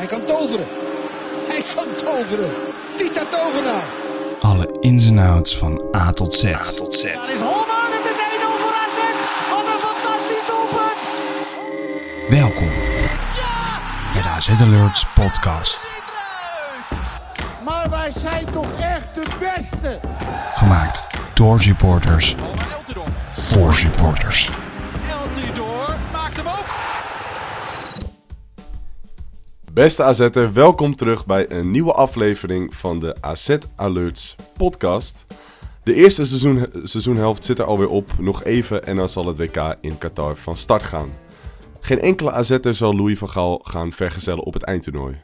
Hij kan toveren. Hij kan toveren. Tita Tovenaar. Alle ins en outs van A tot Z. Het is Holman, het is 1-0 voor AZ. Wat een fantastisch doelpunt. Welkom bij de AZ Alerts podcast. Maar wij zijn toch echt de beste? Gemaakt door supporters voor supporters. Beste AZ'er, welkom terug bij een nieuwe aflevering van de AZ Alerts podcast. De eerste seizoen, seizoenhelft zit er alweer op, nog even en dan zal het WK in Qatar van start gaan. Geen enkele AZ'er zal Louis van Gaal gaan vergezellen op het eindtoernooi.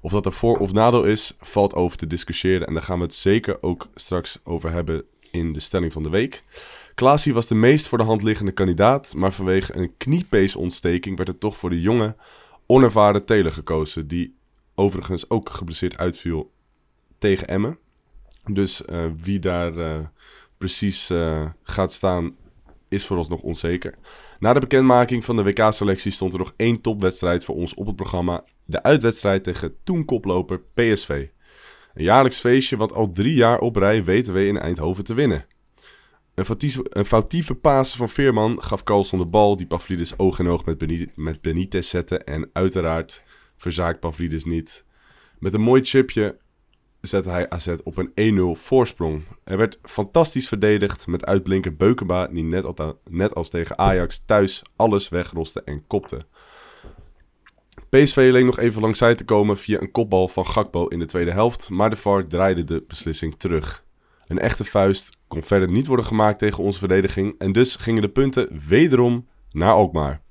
Of dat een voor- of nadeel is, valt over te discussiëren en daar gaan we het zeker ook straks over hebben in de stelling van de week. Klaasie was de meest voor de hand liggende kandidaat, maar vanwege een kniepeesontsteking werd het toch voor de jonge, onervaren Taylor gekozen, die overigens ook geblesseerd uitviel tegen Emmen. Dus eh, wie daar eh, precies eh, gaat staan, is vooralsnog onzeker. Na de bekendmaking van de WK-selectie stond er nog één topwedstrijd voor ons op het programma. De uitwedstrijd tegen toen koploper PSV. Een jaarlijks feestje wat al drie jaar op rij weten we in Eindhoven te winnen. Een foutieve, een foutieve van Veerman gaf Carlson de bal die Pavlidis oog in oog met, Beni- met Benitez zette. En uiteraard verzaakt Pavlidis niet. Met een mooi chipje zette hij AZ op een 1-0 voorsprong. Er werd fantastisch verdedigd met uitblinker Beukema die net, net als tegen Ajax thuis alles wegroste en kopte. PSV leek nog even langs zij te komen via een kopbal van Gakpo in de tweede helft, maar de VAR draaide de beslissing terug. Een echte vuist verder niet worden gemaakt tegen onze verdediging en dus gingen de punten wederom naar Alkmaar.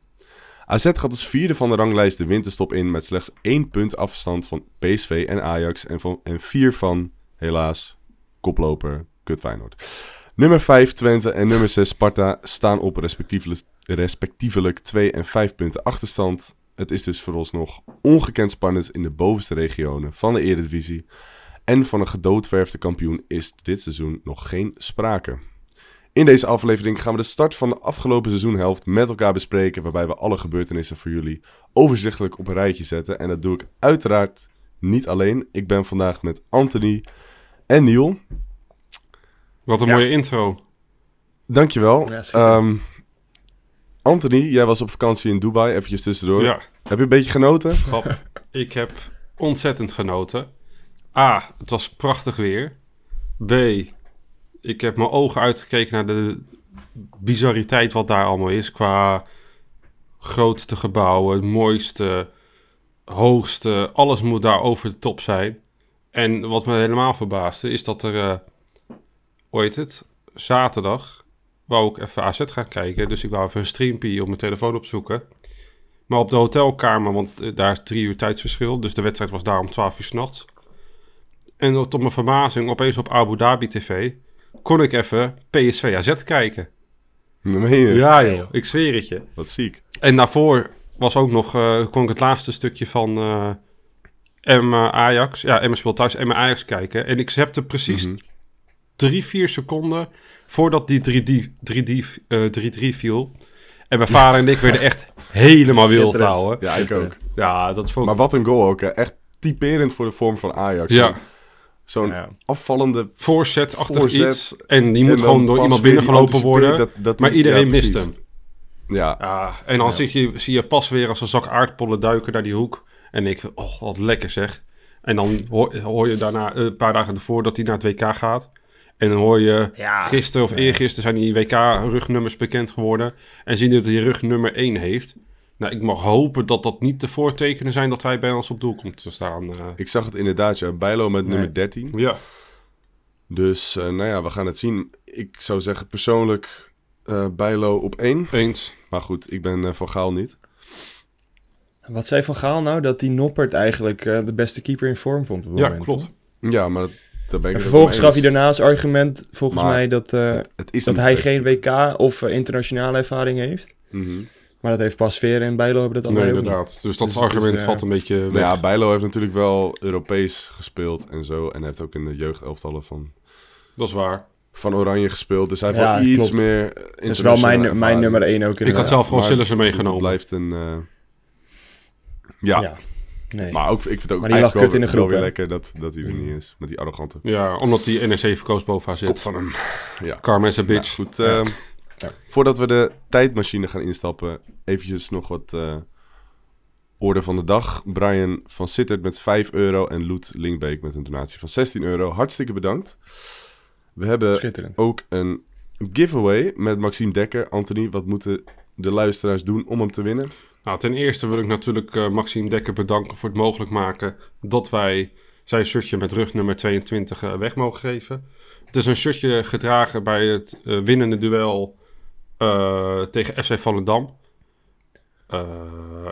AZ gaat als vierde van de ranglijst de winterstop in met slechts één punt afstand van PSV en Ajax en, van, en vier van, helaas, koploper Kut Feyenoord. Nummer 5 Twente en nummer 6 Sparta staan op respectievelijk, respectievelijk 2 en 5 punten achterstand. Het is dus vooralsnog ongekend spannend in de bovenste regionen van de Eredivisie. En van een gedoodverfde kampioen is dit seizoen nog geen sprake. In deze aflevering gaan we de start van de afgelopen seizoenhelft met elkaar bespreken, waarbij we alle gebeurtenissen voor jullie overzichtelijk op een rijtje zetten. En dat doe ik uiteraard niet alleen. Ik ben vandaag met Anthony en Niel. Wat een mooie intro. Dankjewel. Ja. Ehm Anthony, jij was op vakantie in Dubai, eventjes tussendoor. Ja, Heb je een beetje genoten? grap. ik heb ontzettend genoten. A, het was prachtig weer. B, ik heb mijn ogen uitgekeken naar de bizarriteit wat daar allemaal is. Qua grootste gebouwen, mooiste, hoogste. Alles moet daar over de top zijn. En wat me helemaal verbaasde is dat er, eh heet het, zaterdag wou ik even AZ gaan kijken. Dus ik wou even een streampie op mijn telefoon opzoeken. Maar op de hotelkamer, want eh, daar is drie uur tijdsverschil. Dus de wedstrijd was daar om 12 uur s'nachts. En tot mijn verbazing, opeens op Abu Dhabi TV, kon ik even PSV AZ kijken. Ja joh, ik zweer het je. Wat ziek. En daarvoor was ook nog, eh, kon ik het laatste stukje van eh Emma Ajax. Ja, Emma speelt thuis, Emma Ajax kijken. En ik zepte precies Mhm. drie, vier seconden voordat die 3D, 3D, eh, 3-3 viel. En mijn vader en ik werden echt helemaal wild houden. Ja, ik ook. Ja, dat vond. Maar wat een goal ook. Hè. Echt typerend voor de vorm van Ajax. Ja, Zo'n Ja. afvallende... voorzet achter Voorzet. iets. En die moet gewoon door iemand binnengelopen worden. anticiperen dat- dat maar die- iedereen ja, mist hem. Ja, Ja, en dan zie, je, zie je pas weer als een zak aardpollen duiken naar die hoek. En ik, oh, wat lekker zeg. En dan hoor, hoor je daarna, eh, een paar dagen ervoor, dat hij naar het WK gaat. En dan hoor je, Ja. gisteren of eergisteren zijn die WK-rugnummers bekend geworden. En zien dat hij rug nummer 1 heeft. Nou, ik mag hopen dat dat niet de voortekenen zijn dat hij bij ons op doel komt te staan. eh. ik zag het inderdaad. Ja. Bijlo met nummer 13. ja. Dus, eh, nou ja, we gaan het zien. Ik zou zeggen persoonlijk eh Bijlo op 1. Eens. Maar goed, ik ben van Gaal niet. Wat zei Van Gaal nou? Dat die Noppert eigenlijk eh, de beste keeper in vorm vond op het Ja, moment, klopt. toch? Ja, maar dat, daar ben ik En vervolgens gaf hij eens. daarna als argument, volgens Maar mij, dat, eh, Het is dat hij geen. WK of internationale ervaring heeft. Mhm. Maar dat heeft pas Veren en Bijlo hebben dat Nee, allebei ook inderdaad. Dus dat Dus argument valt een beetje weg. Nou ja, Bijlo heeft natuurlijk wel Europees gespeeld en zo. En heeft ook in de jeugdelftallen van, Dat is waar. van Oranje gespeeld. Dus hij heeft Ja, wel iets klopt. meer. Dat is wel mijn, mijn nummer 1 ook Ik had zelf gewoon Sillissen meegenomen. Blijft een... eh, Ja, Ja. Nee. Maar ook, ik vind het ook Maar die lag eigenlijk kut in de groep, wel weer lekker dat, dat hij er niet is. Met die arrogante Ja, omdat die NRC verkoos boven haar kop zit. van hem. Ja. Karma is a Nou, bitch. goed, Ja. Ja. voordat we de tijdmachine gaan instappen, eventjes nog wat eh orde van de dag. Brian van Sittert met 5 euro en Loet Linkbeek met een donatie van 16 euro. Hartstikke bedankt. We hebben ook een giveaway met Maxime Dekker. Anthony, wat moeten de luisteraars doen om hem te winnen? Nou, ten eerste wil ik natuurlijk eh, Maxime Dekker bedanken voor het mogelijk maken dat wij zijn shirtje met rugnummer 22 eh, weg mogen geven. Het is een shirtje gedragen bij het winnende duel eh, tegen FC Volendam. Eh,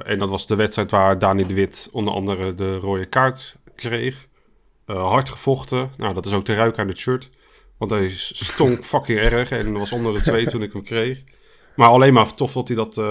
en dat was de wedstrijd waar Dani de Wit onder andere de rode kaart kreeg. Eh, hard gevochten. Nou, dat is ook te ruiken aan het shirt. Want hij stonk fucking erg en was onder de twee toen ik hem kreeg. Maar alleen maar tof dat hij dat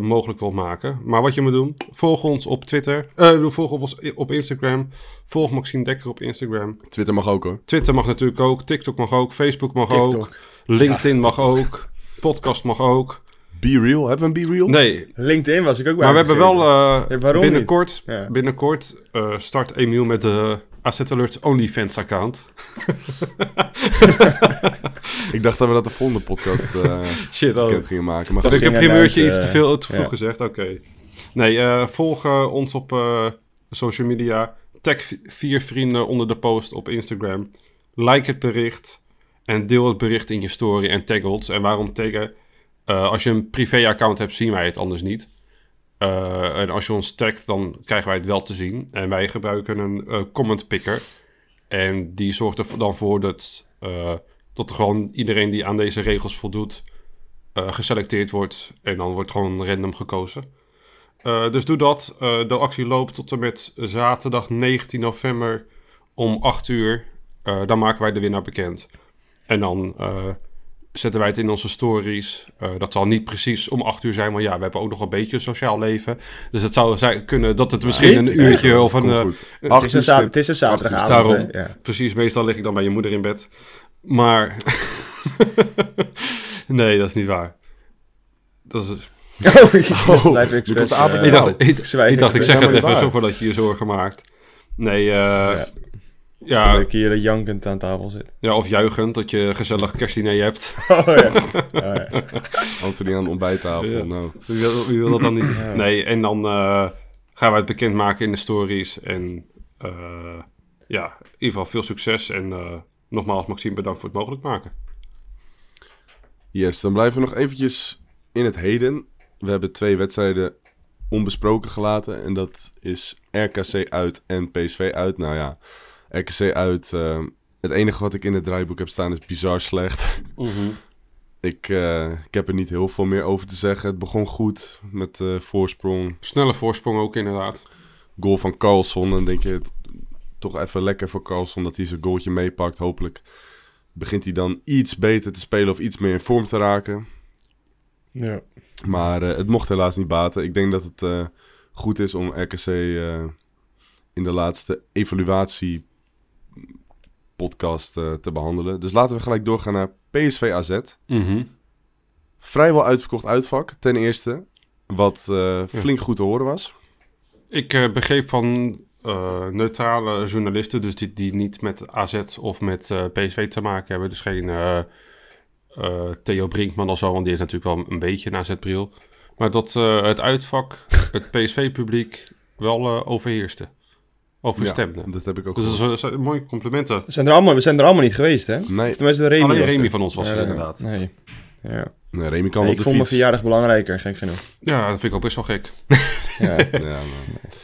mogelijk wil maken. Maar wat je moet doen, volg ons op Twitter. Volg ons op Instagram. Volg Maxime Dekker op Instagram. Twitter mag ook hoor. Twitter mag natuurlijk ook. TikTok mag ook. Facebook mag ook. LinkedIn mag ook. Podcast mag ook. Be Real, hebben we een Be Real? Nee, LinkedIn was ik ook bij maar we hebben wel eh, Ja, waarom binnenkort, Ja. binnenkort eh, start Emiel met de AZ Alerts OnlyFans account. Ik dacht dat we dat de volgende podcast eh Shit, oh. bekend gingen maken. Maar Dat Heb ik een ging primeurtje iets te veel te vroeg ja. gezegd? Oké. Nee, eh, volg ons op eh, social media. Tag vier vrienden onder de post op Instagram. Like het bericht. En deel het bericht in je story en tag ons. En waarom taggen? Eh, als je een privé-account hebt, zien wij het anders niet. Eh, en als je ons tagt, dan krijgen wij het wel te zien. En wij gebruiken een eh, comment picker. En die zorgt er dan voor dat, dat gewoon iedereen die aan deze regels voldoet, geselecteerd wordt. En dan wordt gewoon random gekozen. Dus doe dat. De actie loopt tot en met zaterdag 19 november om 8 uur. Dan maken wij de winnaar bekend. En dan eh, zetten wij het in onze stories. Eh, dat zal niet precies om 8 uur zijn, maar ja, we hebben ook nog een beetje een sociaal leven. Dus het zou zijn, kunnen dat het misschien een uurtje of een... Goed. Het Acht is, een het is een zaterdagavond. Daarom. Ja. Precies, meestal lig ik dan bij je moeder in bed. Maar. nee, dat is niet waar. Dat is. Oh, blijf ik nu komt expres, de aap in eh, de Ik dacht, ik, ik, dacht, ik zeg het even, zo voordat je je zorgen maakt. Nee, eh, ja. Dat Ja, ik hier jankend aan tafel zit. ja, of juichend dat je gezellig kerstdiner hebt. Oh ja. Oh, ja. Anthony aan de ontbijttafel. Ja. Nou, Wie wil, wie wil dat dan niet? Ja. Nee, en dan eh, gaan wij het bekendmaken in de stories. En eh, ja, in ieder geval veel succes. En eh, nogmaals, Maxime, bedankt voor het mogelijk maken. yes, dan blijven we nog eventjes in het heden. We hebben twee wedstrijden onbesproken gelaten. En dat is RKC uit en PSV uit. Nou ja, RKC uit. eh, het enige wat ik in het draaiboek heb staan is bizar slecht. Ik, eh, ik heb er niet heel veel meer over te zeggen. Het begon goed met eh, voorsprong. Snelle voorsprong ook inderdaad. Goal van Carlson. Dan denk je het toch even lekker voor Carlson dat hij zijn goaltje meepakt. Hopelijk begint hij dan iets beter te spelen of iets meer in vorm te raken. Ja. Maar eh, het mocht helaas niet baten. Ik denk dat het eh, goed is om RKC eh, in de laatste evaluatie podcast eh, te behandelen. Dus laten we gelijk doorgaan naar PSV AZ. Mhm. Vrijwel uitverkocht uitvak, ten eerste. Wat eh, flink goed te horen was. Ik eh, begreep van neutrale journalisten, dus die, die niet met AZ of met PSV te maken hebben. Dus geen Theo Brinkman of zo, want die heeft natuurlijk wel een beetje een AZ-bril. Maar dat het uitvak, het PSV-publiek, wel eh, Overstemde. Ja, dat heb ik ook dus dat zijn mooie complimenten. We, zijn er allemaal, we zijn er allemaal niet geweest, hè? Nee, Of tenminste, Remy Alleen Remy er. van ons was er Ja, inderdaad. Nee. Ja. nee Remy kan Nee, op ik de vond mijn fiets. verjaardag belangrijker, gek genoeg. Ja, dat vind ik ook best wel gek. Ja. Ja, nou,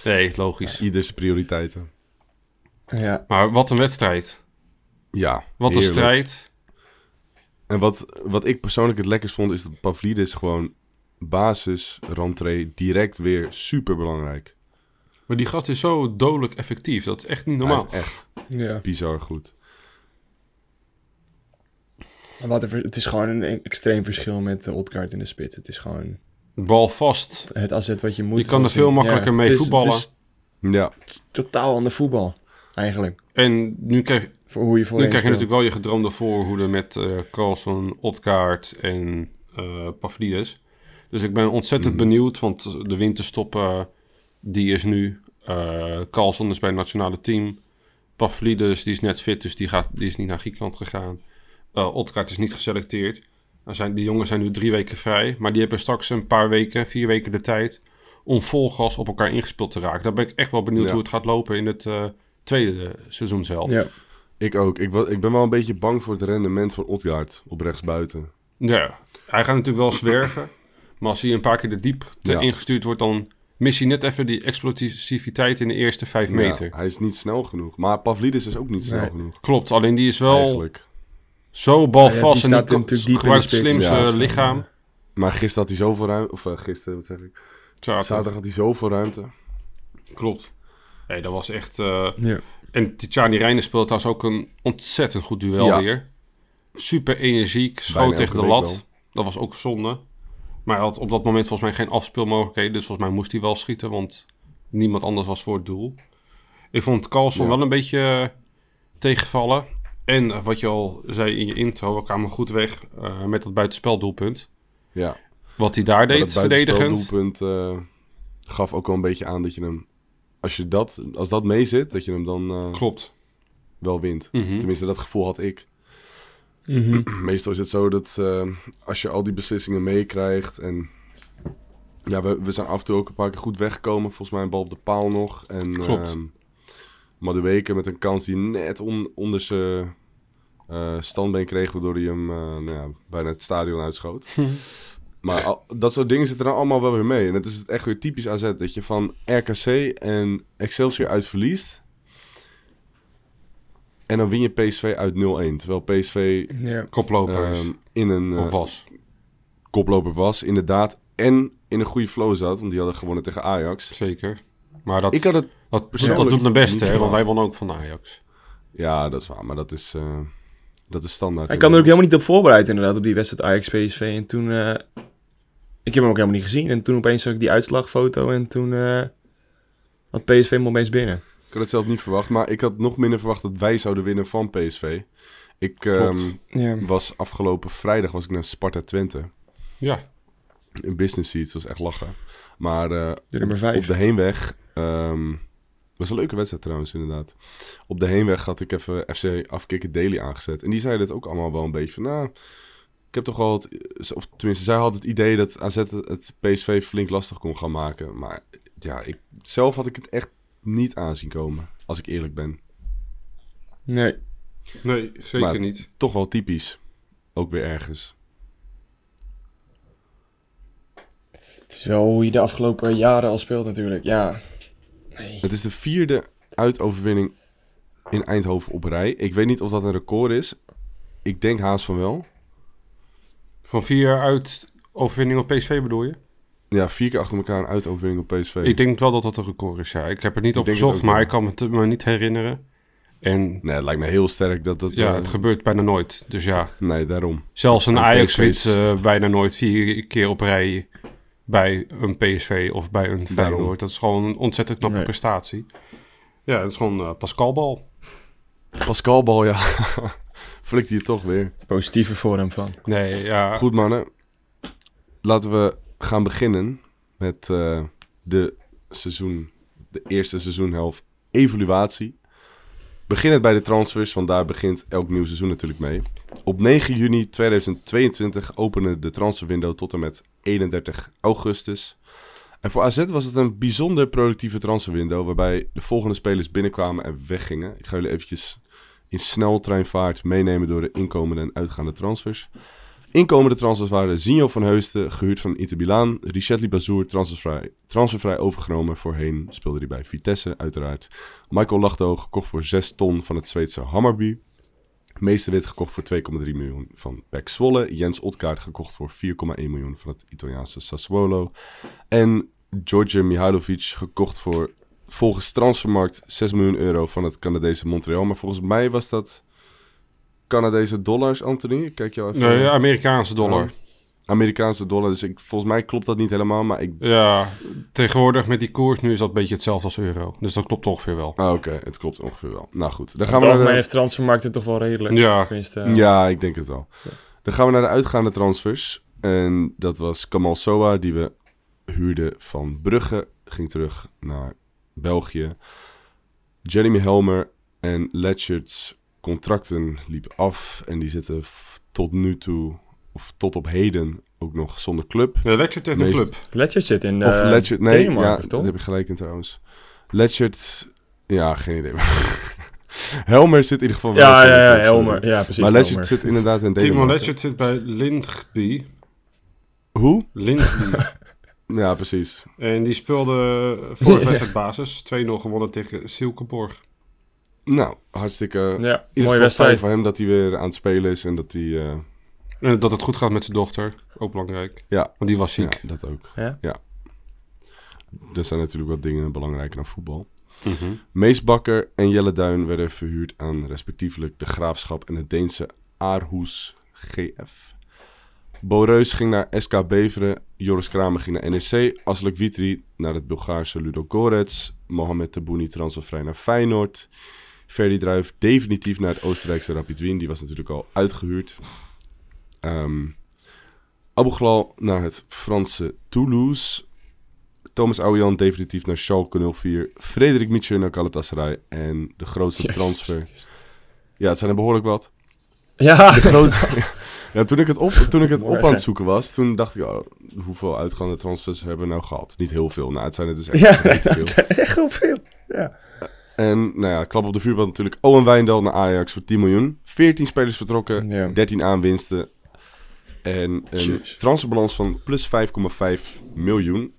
Nee, logisch. ieders prioriteiten. ja. Maar wat een wedstrijd. Ja, Wat een heerlijk. strijd. En wat, wat ik persoonlijk het lekkerst vond, is dat Pavlidis gewoon basis, rentree, direct weer super belangrijk. Maar die gast is zo dodelijk effectief. Dat is echt niet normaal. Hij is echt ja. bizar goed. Maar Wat het is gewoon een e- extreem verschil met uh, Odgaard in de spits. Het is gewoon Bal vast. het asset wat je moet. Je kan er veel makkelijker mee het is- voetballen. Het is, Ja, het is totaal ander voetbal, eigenlijk. En nu krijg, Voor hoe je voor nu krijg je natuurlijk wel je gedroomde voorhoede met eh Carlson, Odgaard en eh Pavlidis. Dus ik ben ontzettend Mhm. benieuwd, want de winterstop eh, die is nu Eh Carlson is bij het nationale team. Pavlidis, die is net fit, dus die, gaat, die is niet naar Griekenland gegaan. Eh Otkaart is niet geselecteerd. Dan zijn, die jongens zijn nu drie weken vrij. Maar die hebben straks een paar weken, vier weken de tijd... om vol gas op elkaar ingespeeld te raken. Daar ben ik echt wel benieuwd Ja. hoe het gaat lopen in het eh, tweede seizoen zelf. Ja. Ik ook. Ik, ben wel een beetje bang voor het rendement van Odgaard op rechtsbuiten. Ja, hij gaat natuurlijk wel zwerven. Maar als hij een paar keer de diep te Ja. ingestuurd wordt, dan mis hij net even die explosiviteit in de eerste vijf meter. Ja, hij is niet snel genoeg. Maar Pavlidis is ook niet snel Nee. genoeg. Klopt, alleen die is wel Eigenlijk. zo balvast Ja, die en die natuurlijk kan- diep in de gebruikt spits. slim Ja, zijn dat is wel, lichaam. Maar gisteren had hij zoveel ruimte. Of eh, gisteren, wat zeg ik? Zaterdag. Zaterdag had hij zoveel ruimte. Klopt. Nee, dat was echt... eh, Ja. En Tijani Reijnen speelt trouwens ook een ontzettend goed duel Ja. weer. Super energiek, schoot tegen de lat. wel. Dat was ook zonde. Maar hij had op dat moment volgens mij geen afspeelmogelijkheden. Dus volgens mij moest hij wel schieten, want niemand anders was voor het doel. Ik vond Carlson Ja. wel een beetje eh, tegenvallen. En eh, wat je al zei in je intro, we kwamen goed weg eh, met dat buitenspeldoelpunt. Ja. Wat hij daar deed, dat verdedigend. eh gaf ook wel een beetje aan dat je hem... Als, je dat, als dat mee zit, dat je hem dan Klopt. wel wint. Mhm. Tenminste, dat gevoel had ik. Mhm. Meestal is het zo dat eh, als je al die beslissingen meekrijgt en... Ja, we, we zijn af en toe ook een paar keer goed weggekomen. Volgens mij een bal op de paal nog. En, Klopt. Madueke met een kans die net on- onder zijn eh, standbeen kreeg, waardoor hij hem eh, nou ja, bijna het stadion uitschoot. maar al- dat soort dingen zitten er dan allemaal wel weer mee. En het is het echt weer typisch AZ, dat je van RKC en Excelsior uit verliest. En dan win je PSV uit 0-1. Terwijl PSV Ja. Koplopers. ehm, in een of eh, was. koploper was, inderdaad. En in een goede flow zat, want die hadden gewonnen tegen Ajax. Zeker. Maar dat, Ik had het... dat, persoonlijk dat doet de beste, hè? Want wij wonnen ook van Ajax. Ja, dat is waar, maar dat is, eh, dat is standaard. Hij kwam er ook helemaal niet op voorbereid inderdaad, op die wedstrijd Ajax-PSV. En toen... eh, ik heb hem ook helemaal niet gezien. En toen opeens zag ik die uitslagfoto en toen eh, had PSV hem opeens binnen. Ik had het zelf niet verwacht, maar ik had nog minder verwacht dat wij zouden winnen van PSV. Ik ehm, was afgelopen vrijdag was ik naar Sparta Twente. Ja, In business seats, was echt lachen. Maar eh, De nummer op de heenweg... ehm was een leuke wedstrijd trouwens, inderdaad. Op de heenweg had ik even FC Afkikken Daily aangezet. En die zeiden het ook allemaal wel een beetje van... Nou, ik heb toch wel het... Of tenminste, zij had het idee dat AZ het- het PSV flink lastig kon gaan maken. Maar ja, ik, zelf had ik het echt niet aanzien komen. Als ik eerlijk ben. Nee. nee, zeker Maar- niet. Toch wel typisch. Ook weer ergens. Het is wel hoe je de afgelopen jaren al speelt natuurlijk. Ja. Nee. Het is de vierde uitoverwinning in Eindhoven op rij. Ik weet niet of dat een record is. Ik denk haast van wel. Van vier uit overwinning op PSV bedoel je? Ja, vier keer achter elkaar een uitoverwinning op PSV. Ik denk wel dat dat een record is, ja. Ik heb het niet opgezocht, maar wel. ik kan me het me niet herinneren. En Nee, het lijkt me heel sterk dat dat... ja, eh, het gebeurt bijna nooit. Dus ja, Nee, daarom. zelfs een En Ajax wint eh, bijna nooit vier keer op rij bij een PSV of bij een. Feyenoord. Dat is gewoon een ontzettend knappe Nee. prestatie. Ja, het is gewoon eh Pascalbal. Pascal Bal, ja. Flikt hij het toch weer. Positieve vorm van. Nee, ja. Goed mannen. Laten we gaan beginnen met eh, de seizoen, de eerste seizoenhelft evaluatie. Beginnend bij de transfers, want daar begint elk nieuw seizoen natuurlijk mee. Op 9 juni 2022 opende de transferwindow tot en met 31 augustus. En voor AZ was het een bijzonder productieve transferwindow, waarbij de volgende spelers binnenkwamen en weggingen. Ik ga jullie eventjes in sneltreinvaart meenemen door de inkomende en uitgaande transfers. Inkomende transfers waren Zinho van Heusden, gehuurd van Inter Milaan. Richetli Bazour, transfervrij, transfervrij overgenomen. Voorheen speelde hij bij Vitesse, uiteraard. Michael Lachdo, gekocht voor 6 ton van het Zweedse Hammarby. Meesterwit gekocht voor 2,3 miljoen van PEC Zwolle. Jens Otkaart gekocht voor 4,1 miljoen van het Italiaanse Sassuolo. En George Mihailovic gekocht voor volgens Transfermarkt 6 miljoen euro van het Canadese Montreal. Maar volgens mij was dat Canadese dollars, Anthony. Ik Kijk jou even. Nee, Amerikaanse dollar. Oh. Amerikaanse dollar. Dus ik, volgens mij klopt dat niet helemaal. Maar ik. Ja, tegenwoordig met die koers nu is dat een beetje hetzelfde als euro. Dus dat klopt ongeveer wel. Ah, oké. Het klopt ongeveer wel. Nou goed. Dan Gaan we we algemeen naar de, heeft transfermarkt het toch wel redelijk. Ja. Tenminste, eh, Ja, ik denk het wel. Dan gaan we naar de uitgaande transfers. En dat was Kamal Soa, die we huurden van Brugge. Ging terug naar België. Jeremy Helmer en Letchert's contracten liepen af. En die zitten tot nu toe, of tot op heden, ook nog zonder club. De Lecture heeft een club. Letchert zit in Of Letchert, nee, Denemarken, ja, toch? dat heb ik gelijk in trouwens. Letchert, ja, geen idee. Helmer zit in ieder geval wel Ja, ja, ja, club. Helmer. Ja, precies. Maar Letchert Helmer. zit inderdaad in Timo Denemarken. Lecture zit bij Lindby. Hoe? Lindby. Ja, precies. en die speelde vorige wedstrijd basis. 2-0 gewonnen tegen Silkeborg. Nou, hartstikke... Ja, mooie wedstrijd. voor hem dat hij weer aan het spelen is en dat hij... eh, En dat het goed gaat met zijn dochter. Ook belangrijk. ja, Want die was ziek. ja, dat ook. Ja? Er zijn natuurlijk wat dingen belangrijker dan voetbal. Mhm. Mees Bakker en Jelle Duin werden verhuurd aan respectievelijk de Graafschap en het Deense Aarhus GF. Bo Reus ging naar SK Beveren, Joris Kramer ging naar NEC, Aslak Witri naar het Bulgaarse Ludo Gorets, Mohamed Tabouni transfervrij naar Feyenoord, Ferdi Druif definitief naar het Oostenrijkse Rapid Wien, die was natuurlijk al uitgehuurd. Ghlal naar het Franse Toulouse, Thomas Ouwian definitief naar Schalke 04. Frederik Mitchell naar Galatasaray. En de grootste transfer. Ja, het zijn er behoorlijk wat. Ja, De ja, toen ik het, op, toen ik het op aan het zoeken was, toen dacht ik, oh, hoeveel uitgaande transfers hebben we nou gehad? Niet heel veel. Nou, het zijn er dus echt ja niet veel. echt heel veel. Ja. En nou ja, klap op de vuurband natuurlijk. Owen Wijndal naar Ajax voor 10 miljoen. 14 spelers vertrokken, Ja. 13 aanwinsten. En een transferbalans van plus 5,5 miljoen.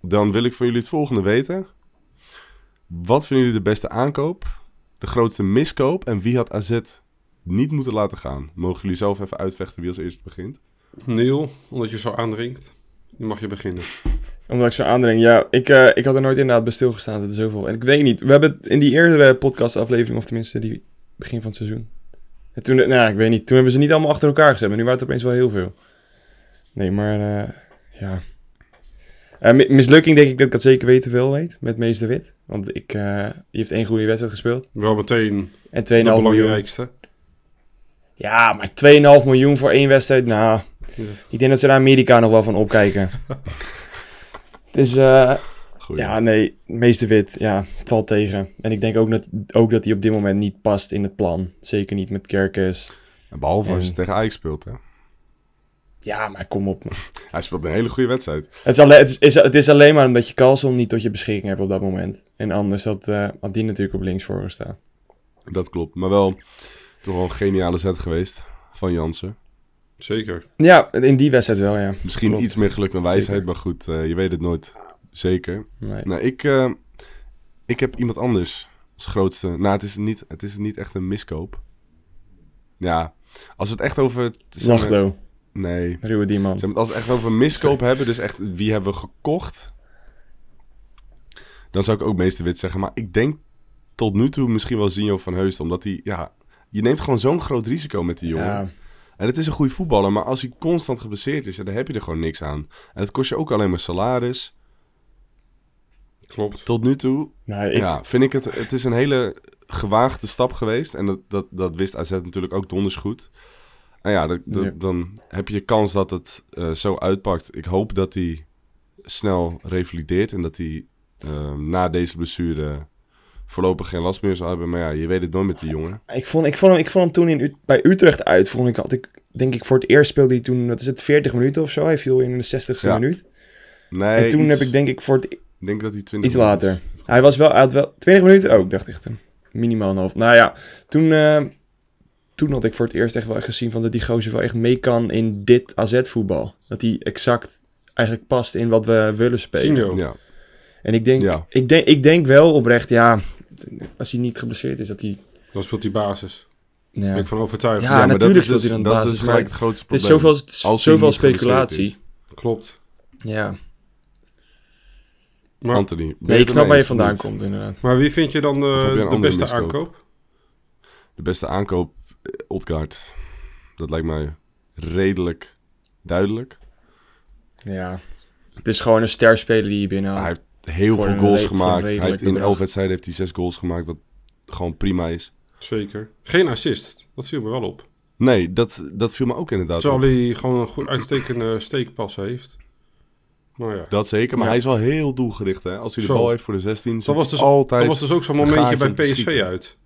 Dan wil ik van jullie het volgende weten. Wat vinden jullie de beste aankoop? De grootste miskoop? En wie had AZ niet moeten laten gaan? Mogen jullie zelf even uitvechten wie als eerste begint? Neil, omdat je zo aandringt. Nu mag je beginnen. Omdat ik zo aandring. Ja, ik, eh, ik had er nooit inderdaad bij stilgestaan. Dat is zoveel. En ik weet niet. We hebben het in die eerdere podcastaflevering, of tenminste die begin van het seizoen. En toen, nou, ja, ik weet niet. Toen hebben we ze niet allemaal achter elkaar gezet. Maar nu waren het opeens wel heel veel. Nee, maar eh, ja. Eh, mi- mislukking denk ik dat ik dat zeker weten veel weet. Met Meester Wit. Want ik, die heeft één goede wedstrijd gespeeld. Wel meteen En 2,5 de miljoen. belangrijkste. Ja, maar 2,5 miljoen voor één wedstrijd. Nou, Ja. ik denk dat ze daar Amerika nog wel van opkijken. dus eh, ja, nee, meester wit, ja, valt tegen. En ik denk ook dat, ook dat hij op dit moment niet past in het plan. Zeker niet met Kerkers. En Behalve als je En- tegen Ajax speelt. Hè? Ja, maar kom op. man. Hij speelt een hele goede wedstrijd. Het is, alleen, het, is, het is alleen maar omdat je Carlson niet tot je beschikking hebt op dat moment. En anders had, had die natuurlijk op links voor gestaan. Dat klopt. Maar wel toch wel een geniale zet geweest van Jansen. Zeker. Ja, in die wedstrijd wel, ja. Misschien Klopt. iets meer geluk dan wijsheid, Zeker. maar goed, eh, je weet het nooit zeker. Nee. Nou, ik, eh, ik heb iemand anders als grootste. Nou, het is niet, het is niet echt een miskoop. Ja, als het echt over... Nee. ruwe die man. Als we het echt over miskoop hebben, dus echt wie hebben we gekocht, dan zou ik ook meeste wit zeggen. Maar ik denk tot nu toe misschien wel Zinho van Heusden, omdat hij, ja, je neemt gewoon zo'n groot risico met die jongen. Ja, En het is een goede voetballer, maar als hij constant geblesseerd is, ja, dan heb je er gewoon niks aan. En het kost je ook alleen maar salaris. Klopt. Tot nu toe, nou, ik, ja, vind ik het, het is een hele gewaagde stap geweest. En dat, dat, dat wist AZ natuurlijk ook donders goed. En ja, dat, dat- Ja. dan heb je kans dat het eh, zo uitpakt. Ik hoop dat hij snel revalideert en dat hij eh, na deze blessure voorlopig geen last meer zal hebben. Maar ja, je weet het nooit met die jongen. Ik vond, ik vond, hem, ik vond hem toen in, bij Utrecht uit. Vond ik, had ik, denk ik, voor het eerst speelde hij toen, wat is het, 40 minuten of zo. Hij viel in de 60ste Ja. minuut. Nee, en toen iets- heb ik, denk ik, voor het, ik denk dat hij 20 iets later. Hij was wel, hij had wel 20 minuten. Oh, ik dacht echt een minimaal een half. Nou ja, toen, eh, toen had ik voor het eerst echt wel echt gezien van dat die gozer wel echt mee kan in dit AZ-voetbal. Dat hij exact eigenlijk past in wat we willen spelen. Sinjo. Ja, En ik denk, Ja. ik, denk, ik denk wel oprecht, ja, als hij niet geblesseerd is, dat hij... Dan speelt hij basis. Ja. Ben ik van overtuigd. Ja, maar dat natuurlijk is speelt dus, hij dan dat is basis, dus gelijk maar het grootste Het is probleem. zoveel, Als zoveel speculatie. Klopt. Ja. Maar, Anthony. Nee, ik het snap waar je vandaan niet? komt, inderdaad. maar wie vind je dan je de, beste miskoop? aankoop? De beste aankoop, eh, Odgaard. Dat lijkt mij redelijk duidelijk. Ja. Het is gewoon een sterspeler die je binnenhaalt. Hij heeft heel veel goals re- gemaakt. Hij heeft in elf wedstrijden heeft hij zes goals gemaakt, wat gewoon prima is. Zeker. Geen assist. Dat viel me wel op. Nee, dat, dat viel me ook inderdaad Terwijl op. hij gewoon een goed uitstekende steekpas heeft. Maar ja. Dat zeker, maar Ja. hij is wel heel doelgericht, hè. Als hij de Zo. bal heeft voor de 16, Dat was, dus, altijd... dat was dus ook zo'n momentje bij PSV uit.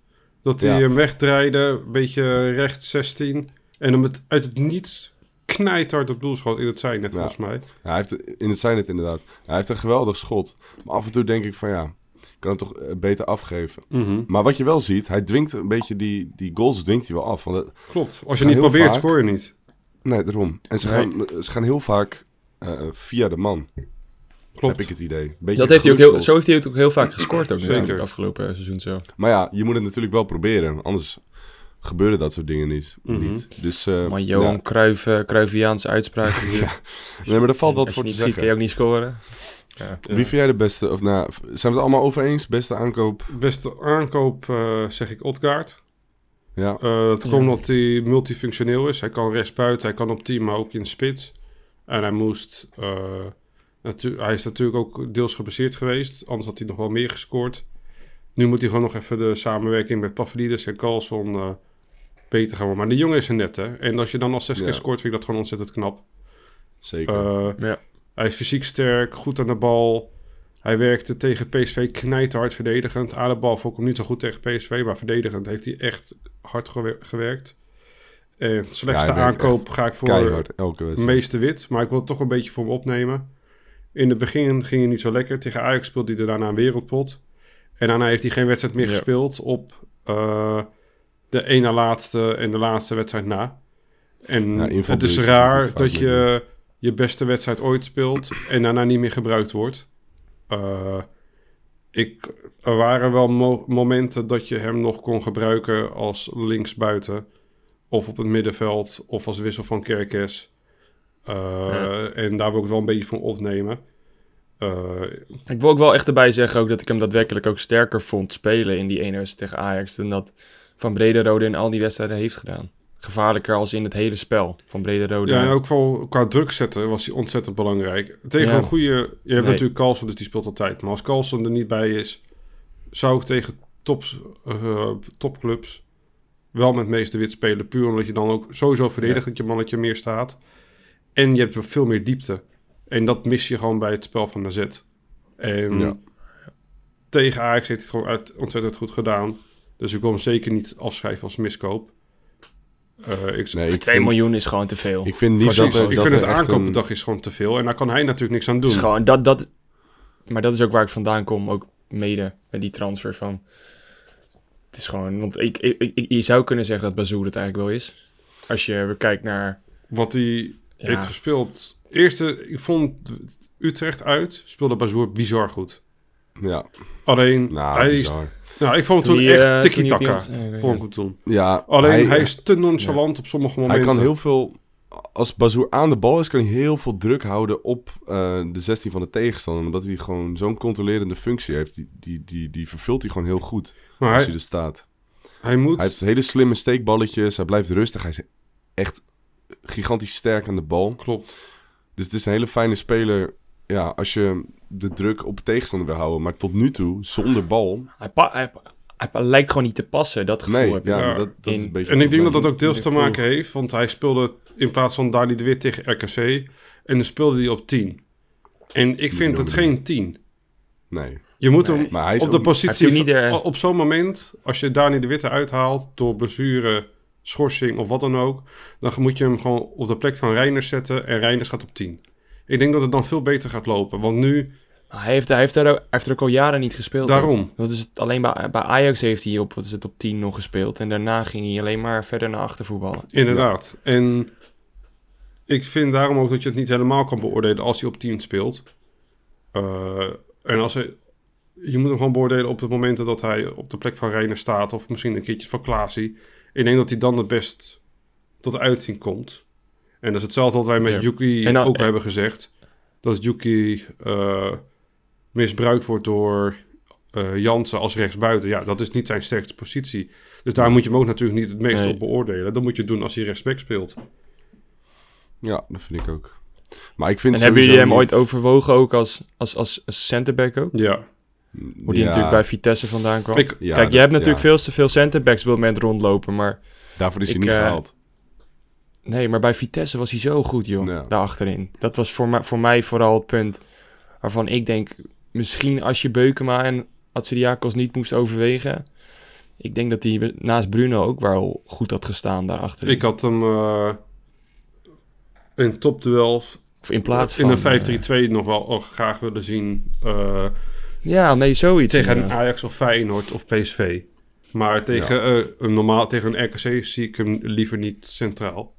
Dat hij Ja. hem wegdraaide, een beetje rechts 16. En hem het, uit het niets knijthard op doel schoot in het zijn net Ja. volgens mij. Ja, hij heeft, in het zijn het inderdaad. Hij heeft een geweldig schot. Maar af en toe denk ik van ja, ik kan het toch eh, beter afgeven. Mhm. Maar wat je wel ziet, hij dwingt een beetje die, die goals dwingt hij wel af. Want het- Klopt. Als je niet probeert, vaak. scoor je niet. nee, daarom. En ze, Nee. gaan, ze gaan heel vaak eh, via de man, Klopt. heb ik het idee. Beetje Dat heeft hij ook heel, zo heeft hij het ook heel vaak gescoord ook Zeker. afgelopen seizoen zo. Maar ja, je moet het natuurlijk wel proberen. Anders gebeuren dat soort dingen niet. Mhm. niet. Dus, eh, Maar Johan ja. Cruijff, eh, Cruyffiaanse uitspraak. Nee, maar daar valt wat voor te kun zeggen. je ook niet scoren. Ja. Wie vind jij de beste? Of nou, zijn we het allemaal over eens? Beste aankoop? Beste aankoop eh, zeg ik Odgaard. Ja. Eh dat komt omdat hij multifunctioneel is. Hij kan rechtsbuiten, hij kan op team, maar ook in de spits. En hij moest... eh, hij is natuurlijk ook deels geblesseerd geweest. Anders had hij nog wel meer gescoord. Nu moet hij gewoon nog even de samenwerking met Pavlidis en Carlson eh, beter gaan worden. Maar de jongen is er net, hè. En als je dan al zes Ja. keer scoort, vind ik dat gewoon ontzettend knap. Zeker. Eh, Ja. Hij is fysiek sterk, goed aan de bal. Hij werkte tegen PSV knijterhard verdedigend. Aan de bal vond ik hem niet zo goed tegen PSV, maar verdedigend heeft hij echt hard gewer- gewerkt. En slechtste Ja, aankoop ga ik voor Keihard, elke meeste wit, maar ik wil het toch een beetje voor hem opnemen. In het begin ging hij niet zo lekker. Tegen Ajax speelde hij daarna een wereldpot. En daarna heeft hij geen wedstrijd meer Ja. gespeeld op eh, de ene laatste en de laatste wedstrijd na. En Ja, het is raar dat je je beste wedstrijd ooit speelt en daarna niet meer gebruikt wordt. Eh, ik, er waren wel mo- momenten dat je hem nog kon gebruiken als linksbuiten. Of op het middenveld. Of als wissel van Kerkes. Eh, Ja. En daar wil ik het wel een beetje van opnemen. Eh, Ik wil ook wel echt erbij zeggen ook dat ik hem daadwerkelijk ook sterker vond spelen in die ene wedstrijd tegen Ajax dan dat Van Brederode in al die wedstrijden heeft gedaan. Gevaarlijker als in het hele spel van Brederode. ja, en ook wel qua druk zetten was hij ontzettend belangrijk. Tegen Ja. een goede... Je hebt Nee. natuurlijk Carlson, dus die speelt altijd. Maar als Carlson er niet bij is... zou ik tegen tops, eh, topclubs wel met meeste wit spelen. Puur omdat je dan ook sowieso verdedigend je mannetje meer staat. En je hebt veel meer diepte. En dat mis je gewoon bij het spel van AZ. En Ja. tegen Ajax heeft hij het gewoon uit, ontzettend goed gedaan. Dus ik wil hem zeker niet afschrijven als miskoop. Eh, ik, Nee, ik 2 vind- miljoen is gewoon te veel. Ik vind niet Precies, dat, ik dat vind het een- aankoopbedrag is gewoon te veel. En daar kan hij natuurlijk niks aan Het doen. is gewoon dat, dat. Maar dat is ook waar ik vandaan kom, ook mede met die transfer van. Het is gewoon, want ik, ik, ik- je zou kunnen zeggen dat Bazoer het eigenlijk wel is. Als je kijkt naar. Wat hij Ja. heeft gespeeld. Eerste, ik vond Utrecht uit, speelde Bazoer bizar goed. Ja, Alleen, nou, hij is, nou, ik vond het Toen toen hij, echt eh, tiki-taka. hij vond ik het toen. Ja, Alleen, hij, is te nonchalant op sommige hij momenten. kan heel veel... Als Bazoer aan de bal is, kan hij heel veel druk houden op eh, de 16 van de tegenstander. Omdat hij gewoon zo'n controlerende functie heeft. Die, die, die, die vervult hij gewoon heel goed maar als hij, hij er staat. hij moet... Hij heeft hele slimme steekballetjes. Hij blijft rustig. Hij is echt gigantisch sterk aan de bal. Klopt. Dus het is een hele fijne speler. Ja, als je de druk op de tegenstander wil houden. Maar tot nu toe, zonder bal. Hij, pa- hij, hij lijkt gewoon niet te passen, dat gevoel Nee, heb ja, ik. Ja, dat, dat is een beetje. En ik denk dat dat ook deels te maken heeft. Want hij speelde in plaats van Dali de Wit tegen RKC. En dan speelde hij op 10. En ik vind het geen 10. Nee. Je moet Nee. hem Maar hij is op de positie... niet, eh, Op zo'n moment, als je Dani de Witte uithaalt door blessure, schorsing of wat dan ook... dan moet je hem gewoon op de plek van Reiners zetten en Reiners gaat op 10. Ik denk dat het dan veel beter gaat lopen. Want nu, Hij heeft, hij, heeft er ook, hij heeft er ook al jaren niet gespeeld. daarom. Dat is het, alleen bij, bij Ajax heeft hij op, wat is het, op 10 nog gespeeld. En daarna ging hij alleen maar verder naar achter voetballen. Inderdaad. En ik vind daarom ook dat je het niet helemaal kan beoordelen als hij op 10 speelt. Eh, en als hij, je moet hem gewoon beoordelen op de momenten dat hij op de plek van Reiner staat. Of misschien een keertje van Klaasie. Ik denk dat hij dan het best tot uiting komt. En dat is hetzelfde wat wij met Ja. Yuki En dan- ook hebben gezegd. Dat Yuki eh, misbruikt wordt door eh Jansen als rechtsbuiten. Ja, dat is niet zijn sterkste positie. Dus daar moet je hem ook natuurlijk niet het meest Nee. op beoordelen. Dat moet je doen als hij rechtsback speelt. Ja, dat vind ik ook. Maar ik vind En hebben jullie hem ooit overwogen ook als, als, als, als centerback ook? Ja. Hoe die Ja, natuurlijk bij Vitesse vandaan kwam. Ik, ja, Kijk, dat- je hebt natuurlijk ja. veel te veel centerbacks op het moment rondlopen, maar Daarvoor is hij ik, niet eh, gehaald. Nee, maar bij Vitesse was hij zo goed, joh. Ja. Daarachterin. Dat was voor mij, voor mij vooral het punt waarvan ik denk... Misschien als je Beukema en Atsiriakos niet moest overwegen... Ik denk dat hij naast Bruno ook wel goed had gestaan daarachterin. Ik had hem eh, in topduels Of in plaats in van... een 5-3-2 nog wel oh, graag willen zien. eh, eh, ja, nee, zoiets. tegen een. Ajax of Feyenoord of PSV. Maar tegen, eh, een normaal, tegen een RKC zie ik hem liever niet centraal.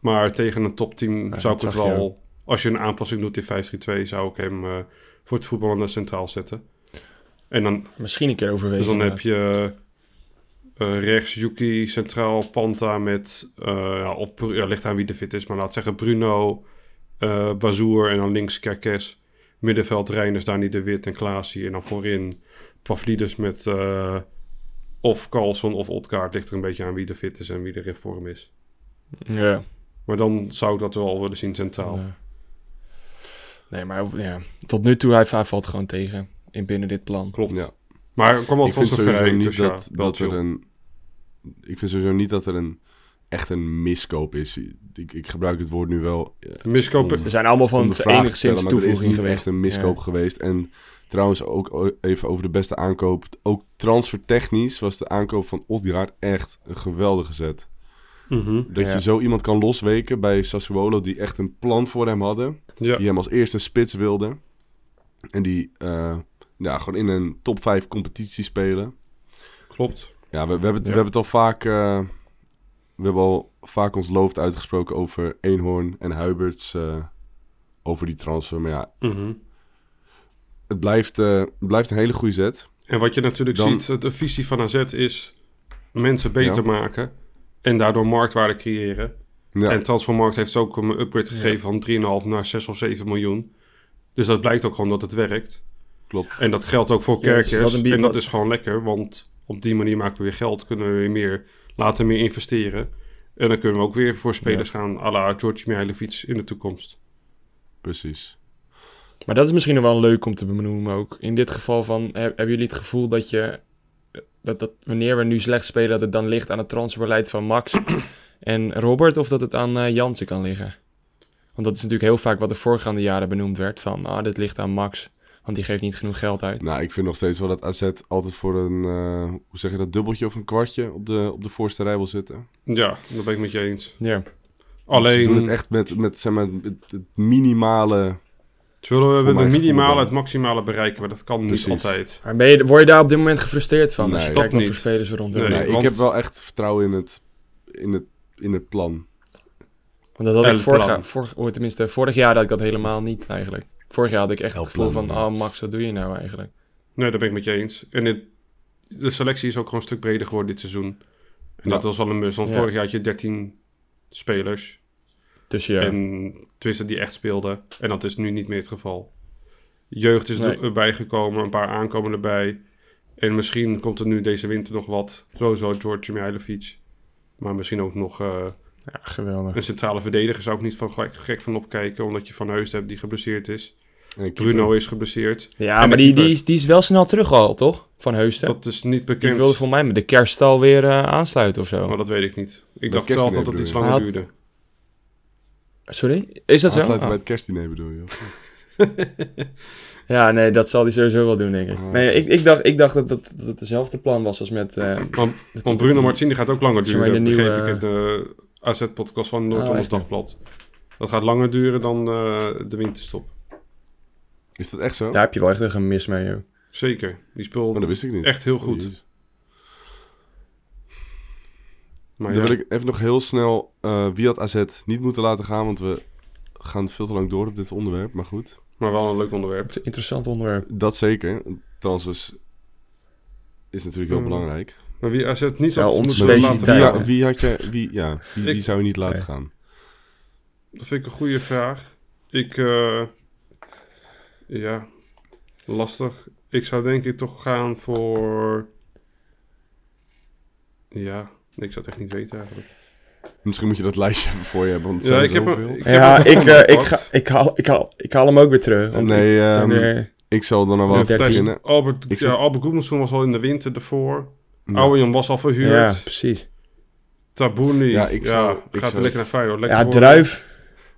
Maar tegen een topteam Ja, zou ik het je wel... Als je een aanpassing doet in 5-3-2, zou ik hem eh, voor het voetballen naar centraal zetten. En dan, Misschien een keer overwegen. dus dan heb je eh, rechts Yuki, centraal Panta met... eh, ja, ja, ligt aan wie de fit is, maar laat zeggen Bruno, eh Bazoer en dan links Kerkes. Middenveld Reiners, Dani de Wit en Klaasie. En dan voorin Pavlidis met of Carlson of Odgaard. Ligt er een beetje aan wie de fit is en wie er in vorm is. Ja. Maar dan zou ik dat wel willen zien centraal. Ja. Nee, maar ja, tot nu toe, hij, hij valt gewoon tegen in binnen dit plan. Klopt. Ja. Maar er kwam ik vind transfervrij, sowieso niet dus dat, dat er een... Ik vind sowieso niet dat er een echt een miskoop is. Ik, ik gebruik het woord nu wel. eh, Miskoop- om- We zijn allemaal van het enigszins stellen, maar er is toevoeging niet geweest. echt een miskoop geweest. En trouwens ook even over de beste aankoop. Ook transfertechnisch was de aankoop van Odgaard echt een geweldige zet. Mhm. Dat Ja. je zo iemand kan losweken bij Sassuolo die echt een plan voor hem hadden. Ja. Die hem als eerste spits wilde. En die eh, ja, gewoon in een top 5 competitie spelen. Klopt. Ja, we, we, hebben, het, Ja. we hebben het al vaak... eh, we hebben al vaak ons loofd uitgesproken over Eenhoorn en Huiberts. eh, over die transfer. Maar ja, Mhm. het blijft, eh, het blijft een hele goede zet. En wat je natuurlijk Dan- ziet, de visie van AZ is mensen beter Ja. maken en daardoor marktwaarde creëren. Ja, En Transfermarkt heeft ook een upgrade gegeven van 3,5 naar 6 of 7 miljoen. Dus dat blijkt ook gewoon dat het werkt. klopt. En dat geldt ook voor Ja, Kerkers. en dat is gewoon lekker, want op die manier maken we weer geld. Kunnen we weer meer, laten meer investeren. En dan kunnen we ook weer voor spelers gaan à la Georgi Mihailovic in de toekomst. Precies. Maar dat is misschien nog wel leuk om te benoemen ook. In dit geval van, he- hebben jullie het gevoel dat je, dat, dat wanneer we nu slecht spelen, dat het dan ligt aan het transferbeleid van Max en Robert, of dat het aan eh, Jansen kan liggen? Want dat is natuurlijk heel vaak wat de voorgaande jaren benoemd werd, van, ah, dit ligt aan Max, want die geeft niet genoeg geld uit. Nou, ik vind nog steeds wel dat AZ altijd voor een... eh, hoe zeg je dat? Dubbeltje of een kwartje op de, op de voorste rij wil zitten. Ja, dat ben ik met je eens. Ja, Want Ze doen het Alleen, echt met, met zeg maar, het minimale... zullen we voor met mijn het maximale bereiken, maar dat kan niet altijd. maar ben je, word je daar op dit moment gefrustreerd van, als je Nee. kijkt Dat wat voor niet. spelers er rondom Nee. Nee, ik heb wel echt vertrouwen in het, in het, in het plan. Want dat had ik vorig, vorig, oh, tenminste, vorig jaar had ik dat helemaal niet eigenlijk. Vorig jaar had ik echt El het gevoel plan, van, ah Max, wat doe je nou eigenlijk? Nee, daar ben ik met je eens. En dit, de selectie is ook gewoon een stuk breder geworden dit seizoen. En Ja. dat was wel een mus. Want Ja. vorig jaar had je 13 spelers. Dus ja, En twisten die echt speelden. En dat is nu niet meer het geval. Jeugd is Nee. erbij gekomen, een paar aankomen erbij. En misschien komt er nu deze winter nog wat. Sowieso George Mihailovic. Maar misschien ook nog eh, ja, geweldig. een centrale verdediger. Zou ik niet van gek, gek van opkijken. Omdat je Van Heus hebt die geblesseerd is. Bruno is geblesseerd. Ja, maar die, die, is, die is wel snel terug al, toch? Van Heusden. Dat is niet die bekend. wilde voor mij met de kerst alweer eh aansluiten of zo. Maar dat weet ik niet. Ik Met dacht zelf kerstdiner dat het iets langer duurde. Sorry? Is dat zo? Aansluiten bij het kerstdiner bedoel je? Ja, nee, dat zal hij sowieso wel doen, denk ik. Oh. Nee, ik, ik, dacht, ik dacht dat, dat, dat het dezelfde plan was als met... eh, Want, want Bruno Martini gaat ook langer duren, de nieuwe- begreep ik in de AZ-podcast van Noord-Hollands echt, ja. Dagblad. Dat gaat langer duren dan eh, de winterstop. Is dat echt zo? Daar heb je wel echt een gemis mee, joh. Zeker. Die speelt Maar dat wist ik niet. echt heel Oh, goed. jezus. Maar Dan ja, wil ik even nog heel snel... eh, wie had AZ niet moeten laten gaan? Want we gaan veel te lang door op dit onderwerp. Maar goed, maar wel een leuk onderwerp. Het is een interessant onderwerp. dat zeker. Transfers is natuurlijk heel Hmm. belangrijk. Maar wie AZ niet Ja, had moeten wie, laten wie, gaan, ha- wie had je... Wie, ja, wie, wie zou je niet laten Nee. gaan? dat vind ik een goede vraag. Ik, eh, ja, lastig. Ik zou denk ik toch gaan voor, ja, ik zou het echt niet weten eigenlijk. Misschien moet je dat lijstje even voor je hebben, want het Ja, zijn ik heb, hem- ik Ja, heb ik, hem eh, ik, ga, ik, haal, ik, haal, ik haal hem ook weer terug. want Nee, ik- ehm, weer- Ik zal dan nog wel Ja, even beginnen. Albert, Ik ja, Albert Goedmanson was al in de winter ervoor. Ja. Was al verhuurd. Ja, precies. Tabouni. Ja, Ja, ik zou- ik gaat zou- lekker naar Feyenoord. Lekker Ja, voor- druif.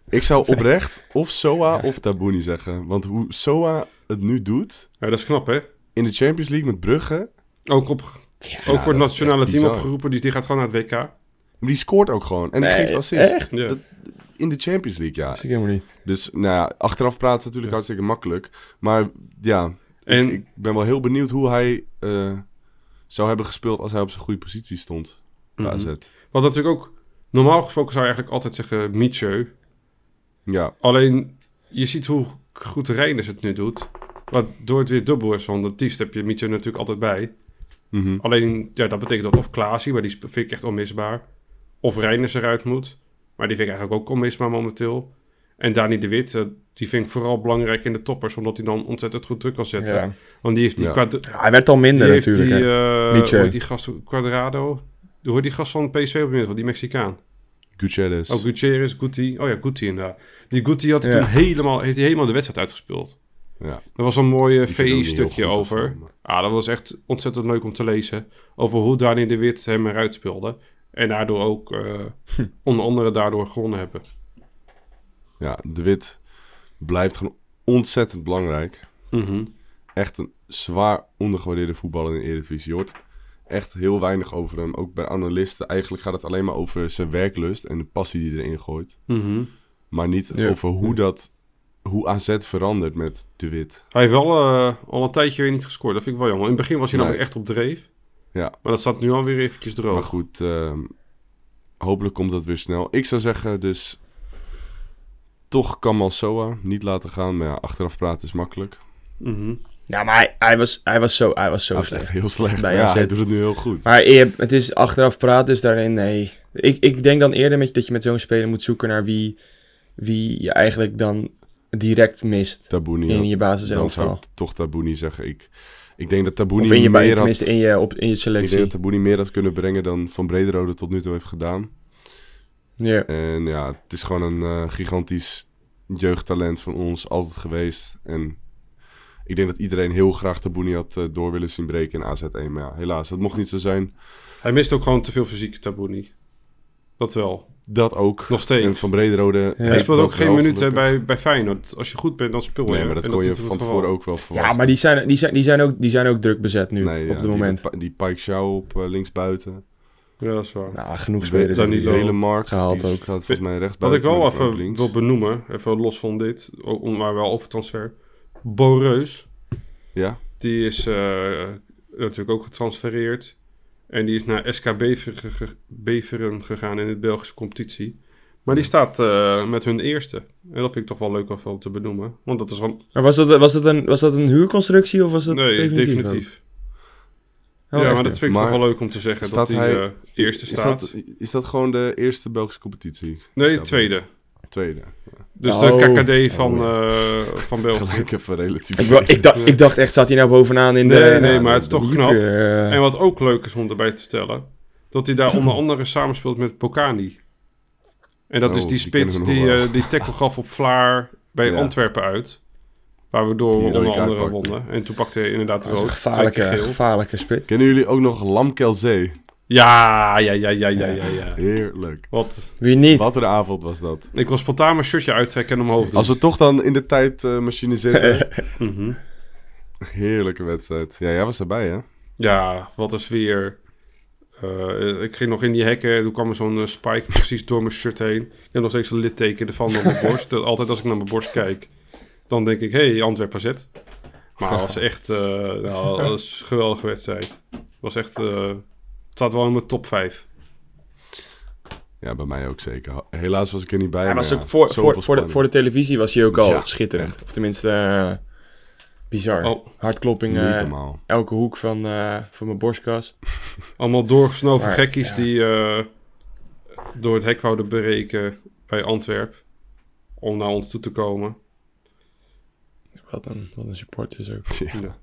Ik zou oprecht of Soa of Tabouni zeggen. Want hoe Soa het nu doet Ja, dat is knap, hè? in de Champions League met Brugge. Ook, op, ook voor het nationale team bizar. opgeroepen. Die, die gaat gewoon naar het WK. Maar die scoort ook gewoon. En die Nee, geeft assist. echt? Ja. Dat- in de Champions League, ja. Niet. Dus nou ja, achteraf praten is natuurlijk hartstikke makkelijk. Maar ja, En- ik, ik ben wel heel benieuwd hoe hij eh, zou hebben gespeeld als hij op zijn goede positie stond. AZ. Wat natuurlijk ook... Normaal gesproken zou je eigenlijk altijd zeggen Mietje. Ja, Alleen, je ziet hoe goed Reinders het nu doet. Waardoor het weer dubbel is. Want het liefst heb je Mietje natuurlijk altijd bij. Mhm. Alleen, ja, dat betekent dat of Klaasie, maar die vind ik echt onmisbaar. Of Reinders eruit moet. Maar die vind ik eigenlijk ook onmisbaar momenteel. En Dani de Wit, eh, die vind ik vooral belangrijk in de toppers. Omdat hij dan ontzettend goed druk kan zetten. Ja. Want die heeft die, Ja. hij werd al minder natuurlijk. die, hè. eh, die gast, Quadrado. Hoe heet die gast van PSV op het van die Mexicaan? Gutierrez. Oh, Gutierrez, Guti. Oh ja, Guti inderdaad. Die Guti had Ja. toen helemaal, heeft hij helemaal de wedstrijd uitgespeeld. Ja. Er was een mooi niet VI-stukje over. Ah, dat was echt ontzettend leuk om te lezen. Over hoe Dani de Wit hem eruit speelde. En daardoor ook, eh, Hm. onder andere daardoor gewonnen hebben. Ja, de Wit blijft gewoon ontzettend belangrijk. Mhm. Echt een zwaar ondergewaardeerde voetballer in de Eredivisie. Je hoort echt heel weinig over hem. Ook bij analisten. Eigenlijk gaat het alleen maar over zijn werklust en de passie die hij erin gooit. Mhm. Maar niet Ja. over hoe dat... Hoe AZ verandert met de Wit. Hij heeft wel eh, al een tijdje weer niet gescoord. Dat vind ik wel jammer. In het begin was hij Nee. namelijk echt op dreef. Ja. Maar dat staat nu alweer eventjes droog. Maar goed, ehm, hopelijk komt dat weer snel. Ik zou zeggen dus... Toch Kamal Soa niet laten gaan. Maar ja, achteraf praten is makkelijk. Mhm. Ja, maar hij, hij, was, hij was zo, hij was zo Hij slecht. echt heel slecht. Bij ja, hij doet het nu heel goed. Maar het is achteraf praten is daarin, nee. Ik, ik denk dan eerder met, dat je met zo'n speler moet zoeken naar wie, wie je eigenlijk dan direct mist Tabouni. in je dan zou ik toch Tabouni zeggen. Ik, ik denk dat Tabouni Of in je, meer had... tenminste in je, op, in je Ik denk selectie. dat Tabouni meer had kunnen brengen dan Van Brederode tot nu toe heeft gedaan. Ja. En ja, het is gewoon een eh, gigantisch jeugdtalent van ons, altijd geweest. En ik denk dat iedereen heel graag Tabouni had eh, door willen zien breken in AZ1. Maar ja, helaas, dat mocht niet zo zijn. Hij mist ook gewoon te veel fysiek, Tabouni. Dat wel. Dat ook. Nog steeds. En Van Brederode... Ja. Hij speelt ook geen minuten bij, bij Feyenoord. Als je goed bent, dan speel je. Nee, maar dat En kon je van geval. tevoren ook wel verwachten. ja, maar die zijn, die, zijn, die, zijn ook, die zijn ook druk bezet nu, Nee, op ja, het die, moment. Die, die Pike Shaw op eh, linksbuiten. Ja, dat is waar. Nou, genoeg Die spelers. Dan die- hele markt gehaald die ook. staat volgens mij rechts Wat ik wel even links. wil benoemen, even los van dit, ook om- maar wel over transfer. Boreus, Ja, die is eh, natuurlijk ook getransfereerd. En die is naar SK Beveren, ge- Beveren gegaan in de Belgische competitie. Maar die staat eh, met hun eerste. En dat vind ik toch wel leuk om te benoemen. Want dat is gewoon... Maar was dat, was, dat een, was dat een huurconstructie of was dat Nee, definitief? definitief. Oh, ja, maar dat vind ik Maar toch wel leuk om te zeggen. dat hij hij- eh, eerste is staat. dat, is dat gewoon de eerste Belgische competitie? nee, tweede. Tweede. Dus Oh. de KKD van, eh, van België. Gelijk even relatief. Ik, dacht, ik dacht echt, zat hij nou bovenaan in de... Nee, nee, maar het is toch knap. Eh, En wat ook leuk is om erbij te vertellen, dat hij daar onder andere samenspeelt met Pokani. En dat Oh, is die die spits die, eh, die tackle gaf op Vlaar bij Ja. Antwerpen uit. Waar we door onder andere pakte. wonnen. En toen pakte hij inderdaad rood. een gevaarlijke, gevaarlijke spit. Kennen jullie ook nog Lamkelzee? Ja, ja, ja, ja, ja, ja, ja. Heerlijk. Wat? Wie niet? Wat een avond was dat. Ik wil spontaan mijn shirtje uittrekken en omhoog doen. Als we toch dan in de tijdmachine zitten. Mhm. Heerlijke wedstrijd. Ja, jij was erbij hè? Ja, wat een sfeer. Eh, ik ging nog in die hekken. Toen kwam er zo'n eh, spike precies door mijn shirt heen. Ik heb nog steeds een litteken ervan op mijn borst. Dat, altijd als ik naar mijn borst kijk, dan denk ik... Hé, hey, Antwerpen zet. Maar het was echt... eh nou, dat was een geweldige wedstrijd. Het was echt... eh, staat wel in mijn top 5. Ja, bij mij ook zeker. Helaas was ik er niet bij. Hij was ja, ook voor, voor, voor, de, voor de televisie was hij ook al Ja, schitterend. echt. Of tenminste, eh, bizar. Oh. Hartklopping, eh, normaal. elke hoek van, eh, van mijn borstkas. Allemaal doorgesnoven Maar, gekkies ja. die eh, door het hek wouden breken bij Antwerp. Om naar ons toe te komen. Wat een, wat een supporters ook. Ja, Ja.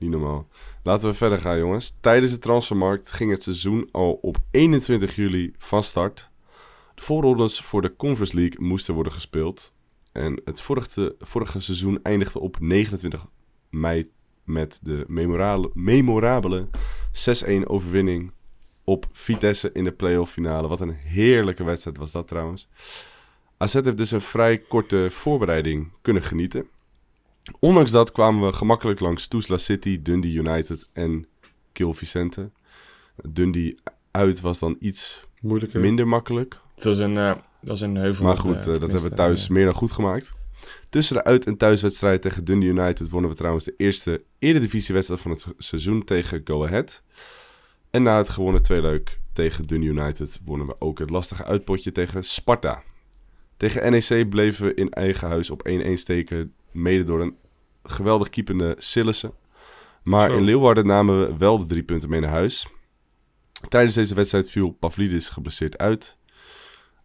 Niet normaal. Laten we verder gaan, jongens. Tijdens de transfermarkt ging het seizoen al op 21 juli van start. De voorrondes voor de Conference League moesten worden gespeeld. En het vorige, vorige seizoen eindigde op 29 mei met de memorabele, memorabele 6-1 overwinning op Vitesse in de playoff finale. Wat een heerlijke wedstrijd was dat trouwens. AZ heeft dus een vrij korte voorbereiding kunnen genieten. Ondanks dat kwamen we gemakkelijk langs Tuzla City, Dundee United en Kiel Vicente. Dundee uit was dan iets Moeilijker. minder makkelijk. Het was een, dat was een heuvel. Maar goed, eh, eh, dat hebben we thuis meer dan goed gemaakt. Tussen de uit- en thuiswedstrijd tegen Dundee United wonnen we trouwens de eerste eredivisiewedstrijd van het seizoen tegen Go Ahead. En na het gewonnen tweeluik tegen Dundee United wonnen we ook het lastige uitpotje tegen Sparta. Tegen NEC bleven we in eigen huis op 1-1 steken, mede door een geweldig keepende Sillissen. Maar Zo. in Leeuwarden namen we wel de drie punten mee naar huis. Tijdens deze wedstrijd viel Pavlidis geblesseerd uit.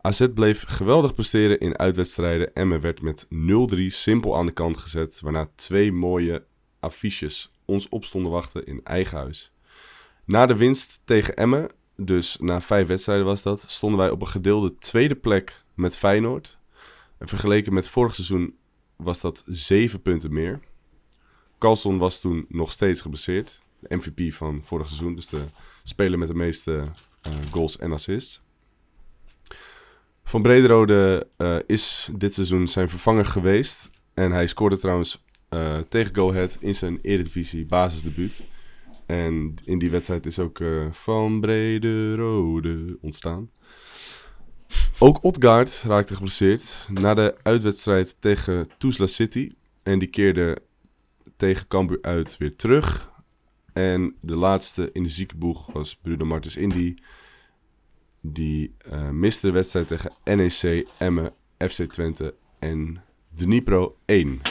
AZ bleef geweldig presteren in uitwedstrijden. Emmen werd met 0-3 simpel aan de kant gezet. Waarna twee mooie affiches ons op stonden wachten in eigen huis. Na de winst tegen Emmen, dus na vijf wedstrijden was dat, stonden wij op een gedeelde tweede plek met Feyenoord. En vergeleken met vorig seizoen was dat zeven punten meer. Carlson was toen nog steeds geblesseerd. De MVP van vorig seizoen, dus de speler met de meeste eh, goals en assists. Van Brederode eh, is dit seizoen zijn vervanger geweest. En hij scoorde trouwens eh, tegen Go Ahead in zijn Eredivisie basisdebuut. En in die wedstrijd is ook Van Brederode ontstaan. Ook Odgaard raakte geblesseerd na de uitwedstrijd tegen Tuzla City. En die keerde tegen Cambuur uit weer terug. En de laatste in de ziekenboeg was Bruno Martens Indy. Die eh, miste de wedstrijd tegen NEC, Emmen, FC Twente en Dnipro 1.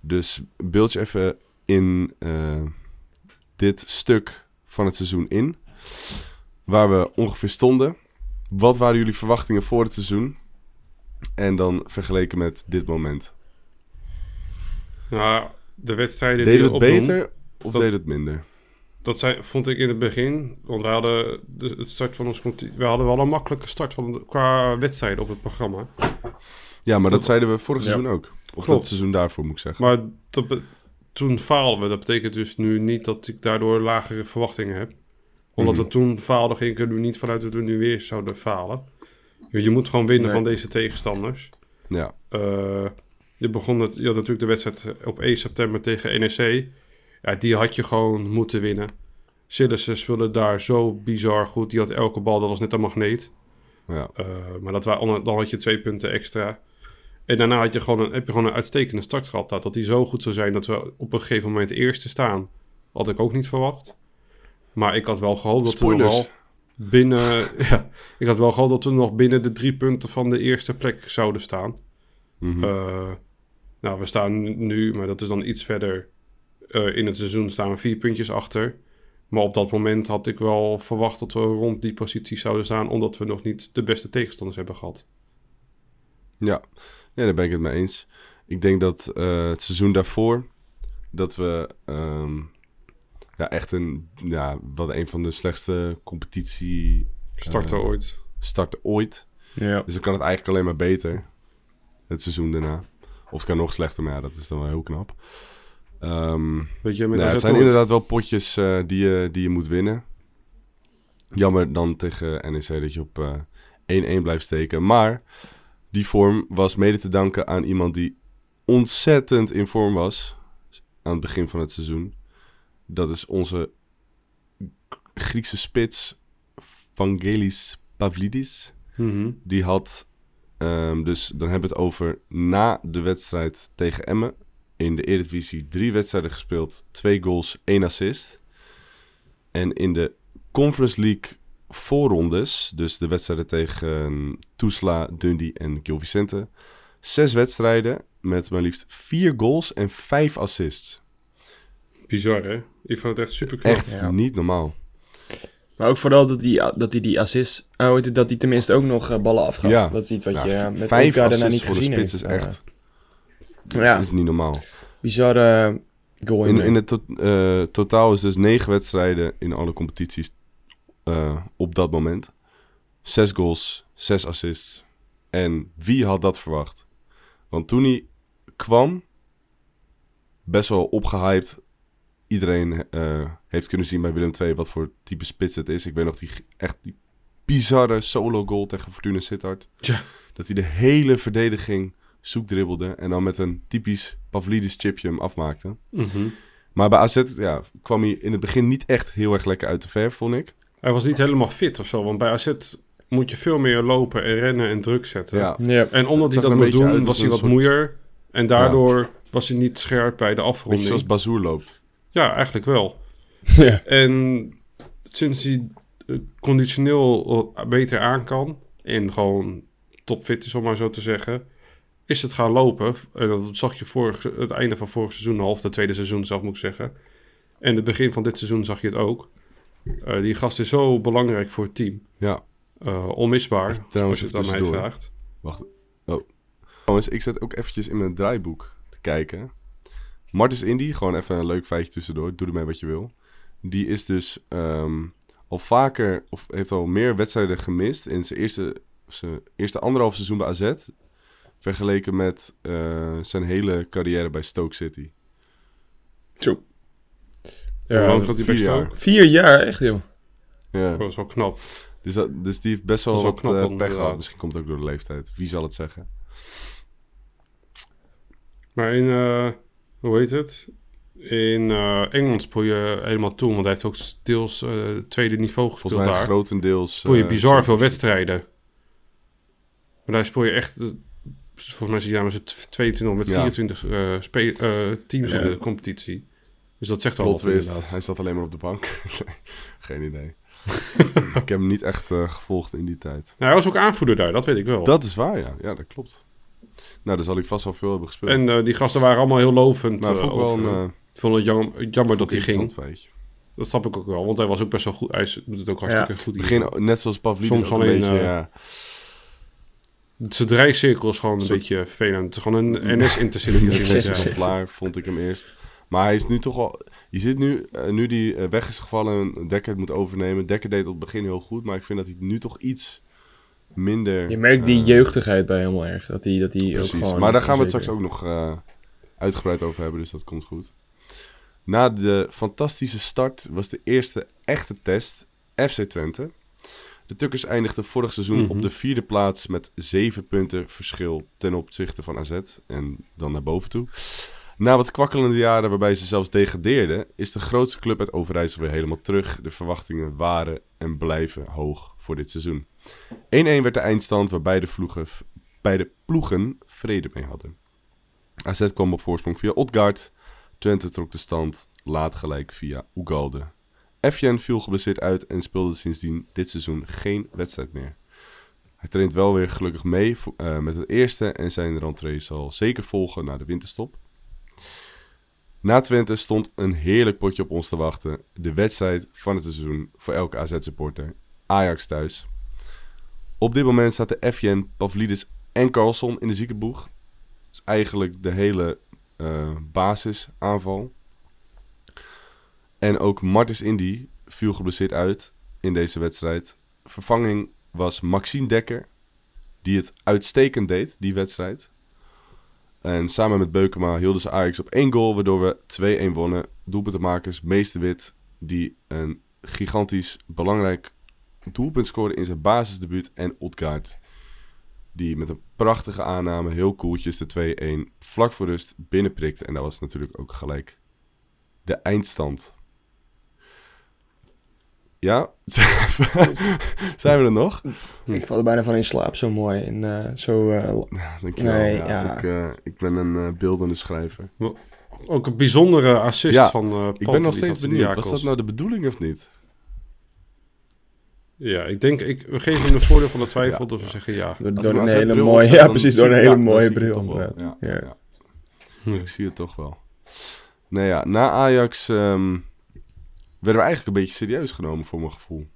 Dus beeld je even in eh, dit stuk van het seizoen in. Waar we ongeveer stonden. Wat waren jullie verwachtingen voor het seizoen? En dan vergeleken met dit moment. Nou, de wedstrijden Deden die we het beter of dat- deden we het minder? Dat zijn, vond ik in het begin, want we hadden de, het start van ons we hadden wel een makkelijke start van, qua wedstrijden op het programma. Ja, maar dat zeiden we vorig Ja. seizoen ook. Of Klopt. dat seizoen daarvoor moet ik zeggen. Maar dat toen faalden we. Dat betekent dus nu niet dat ik daardoor lagere verwachtingen heb. Omdat Mhm. we toen faalden, ging ik er nu niet vanuit dat we nu weer zouden falen. Je, moet gewoon winnen Nee. van deze tegenstanders. Ja, Eh, je begon het, je had natuurlijk de wedstrijd op 1 september tegen NEC. Ja, die had je gewoon moeten winnen. Sillissen speelde daar zo bizar goed. Die had elke bal, dat was net een magneet. ja. Eh, maar dat waren, dan had je twee punten extra. En daarna had je gewoon een, heb je gewoon een uitstekende start gehad. Dat die zo goed zou zijn dat we op een gegeven moment eerste staan, had ik ook niet verwacht. Maar ik had wel gehoopt dat we nog binnen... Ja, ik had wel gehoopt dat we nog binnen de drie punten van de eerste plek zouden staan. Mhm. Eh, nou, we staan nu, maar dat is dan iets verder eh, in het seizoen, staan we vier puntjes achter. Maar op dat moment had ik wel verwacht dat we rond die positie zouden staan, omdat we nog niet de beste tegenstanders hebben gehad. Ja, ja, daar ben ik het mee eens. Ik denk dat eh, het seizoen daarvoor, dat we ehm, ja, echt een, ja, wat een van de slechtste competitie Starten Eh, ooit. starten ooit. Ja. Dus dan kan het eigenlijk alleen maar beter, het seizoen daarna. Of het kan nog slechter, maar ja, dat is dan wel heel knap. Ehm, Weet je, met nou, het zijn nooit. inderdaad wel potjes eh, die, je, die je moet winnen. Jammer dan tegen NEC dat je op eh, 1-1 blijft steken. Maar die vorm was mede te danken aan iemand die ontzettend in vorm was aan het begin van het seizoen. Dat is onze Griekse spits Vangelis Pavlidis. Mhm. Die had, ehm, dus dan hebben we het over na de wedstrijd tegen Emmen. In de Eredivisie drie wedstrijden gespeeld, twee goals, één assist. En in de Conference League voorrondes, dus de wedstrijden tegen Tuzla, Dundee en Gil Vicente. Zes wedstrijden met maar liefst vier goals en vijf assists. Bizar, hè? Ik vond het echt super knap. Echt Ja. niet normaal. Maar ook vooral dat hij dat die, die assist... Oh, je, dat hij tenminste ook nog eh, ballen afgaf. Ja. Dat is iets wat Nou, je eh, met vijf elkaar daarna assists niet voor de spits heeft. is echt Eh, dat ja, is niet normaal. bizarre eh, goal. In, in het to- eh, totaal is dus negen wedstrijden in alle competities eh, op dat moment. Zes goals, zes assists. En wie had dat verwacht? Want toen hij kwam, best wel opgehyped iedereen eh, heeft kunnen zien bij Willem II wat voor type spits het is. Ik weet nog die echt die bizarre solo goal tegen Fortuna Sittard. Ja. Dat hij de hele verdediging zoek dribbelde en dan met een typisch Pavlidis chipje hem afmaakte. Mhm. Maar bij AZ ja, kwam hij in het begin niet echt heel erg lekker uit de verf, vond ik. Hij was niet helemaal fit of zo, want bij AZ moet je veel meer lopen en rennen en druk zetten. Ja, Ja. En omdat hij dat moest beetje doen, was hij wat soort- moeier. En daardoor was hij niet scherp bij de beetje afronding. zoals Bazoer loopt. Ja, eigenlijk wel. ja. En sinds hij eh, conditioneel eh, beter aan kan en gewoon topfit is, om maar zo te zeggen, is het gaan lopen. En dat zag je vorig, het einde van vorig seizoen, half de tweede seizoen zelf moet ik zeggen. En het begin van dit seizoen zag je het ook. Eh, die gast is zo belangrijk voor het team. Ja, Eh, onmisbaar, trouwens als je het aan mij vraagt. wacht. Oh. Trouwens, ik zet ook eventjes in mijn draaiboek te kijken. Martens Indy, gewoon even een leuk feitje tussendoor. Doe ermee wat je wil. Die is dus ehm, al vaker, of heeft al meer wedstrijden gemist in zijn eerste, zijn eerste anderhalf seizoen bij AZ. Vergeleken met eh, zijn hele carrière bij Stoke City. Zo. Ja, lang dat vier jaar. Vier jaar, echt joh. Ja. Oh, dat is wel knap. Dus, dat, dus die heeft best wel wat knap dan, pech gehad. Misschien komt het ook door de leeftijd. Wie zal het zeggen? Maar in, eh, hoe heet het? In eh, Engeland speel je helemaal toe, want hij heeft ook deels eh, tweede niveau gespeeld Volgens mij daar. grotendeels... speel je eh, bizar veel wedstrijden. Maar daar speel je echt, volgens mij zit je daar met z'n 22 met Ja. 24 eh, spe- eh, teams in de competitie. Dus dat zegt al Plot wat inderdaad. Hij zat alleen maar op de bank. Geen idee. ik heb hem niet echt gevolgd in die tijd. Nou, hij was ook aanvoerder daar, dat weet ik wel. Dat is waar, ja. Ja, dat klopt. Nou, dan zal ik vast wel veel hebben gespeeld. en eh, die gasten waren allemaal heel lovend. maar eh, vond ik wel over- een... eh, ik vond het jammer, jammer dat hij ging. Dat snap ik ook wel, want hij was ook best wel goed. Hij doet het ook hartstikke goed. Begin, net zoals Pavlidis, Soms alleen, beetje, eh, ja. Zijn draaicirkel is gewoon een beetje vervelend. Het is gewoon een NS-intercity. Vlaar vond ik hem eerst. Maar hij is nu toch al... Je ziet nu, eh, nu die eh, weg is gevallen en Dekker het moet overnemen. Dekker deed op het begin heel goed, maar ik vind dat hij nu toch iets minder... Je merkt die eh, jeugdigheid bij helemaal erg. Dat die, dat die ook gewoon... maar daar gaan we het straks ook nog eh, uitgebreid over hebben, dus dat komt goed. Na de fantastische start was de eerste echte test FC Twente. De Tukkers eindigden vorig seizoen Mhm. op de vierde plaats met zeven punten verschil ten opzichte van AZ en dan naar boven toe. Na wat kwakkelende jaren waarbij ze zelfs degradeerden, is de grootste club uit Overijssel weer helemaal terug. De verwachtingen waren en blijven hoog voor dit seizoen. 1-1 werd de eindstand waar beide, vloegen, beide ploegen vrede mee hadden. AZ kwam op voorsprong via Odgaard. Twente trok de stand laat gelijk via Ugalde. Efjen viel geblesseerd uit en speelde sindsdien dit seizoen geen wedstrijd meer. Hij traint wel weer gelukkig mee eh, met het eerste en zijn rentree zal zeker volgen na de winterstop. Na Twente stond een heerlijk potje op ons te wachten. De wedstrijd van het seizoen voor elke AZ-supporter. Ajax thuis. Op dit moment zaten Efjen, Pavlidis en Carlson in de ziekenboeg. Dus eigenlijk de hele eh, basisaanval. En ook Martens Indy viel geblesseerd uit in deze wedstrijd. Vervanging was Maxime Dekker, die het uitstekend deed, die wedstrijd. En samen met Beukema hielden ze Ajax op één goal, waardoor we 2-1 wonnen. Doelpuntenmakers Meester Wit, die een gigantisch belangrijk doelpunt scoorde in zijn basisdebuut. En Odgaard, die met een prachtige aanname, heel koeltjes de 2-1 vlak voor rust binnenprikte. En dat was natuurlijk ook gelijk de eindstand. Ja, zijn we er nog? Ik val er bijna van in slaap, zo mooi. En eh, zo... eh, Ja, dankjewel. Nee, ja, ja. Ik, eh, ik ben een eh, beeldende schrijver. Ook een bijzondere assist Ja, van eh Ik ben nog steeds benieuwd. Was dat nou de bedoeling of niet? Ja, ik denk, ik, we geven hem de voordeel van de twijfel, Ja, dus we zeggen ja. door een een hele mooie... Ja, precies, door een hele mooie bril. Ja, Ja. ja. Ik zie het toch wel. Nee, ja, na Ajax ehm, werden we eigenlijk een beetje serieus genomen voor mijn gevoel.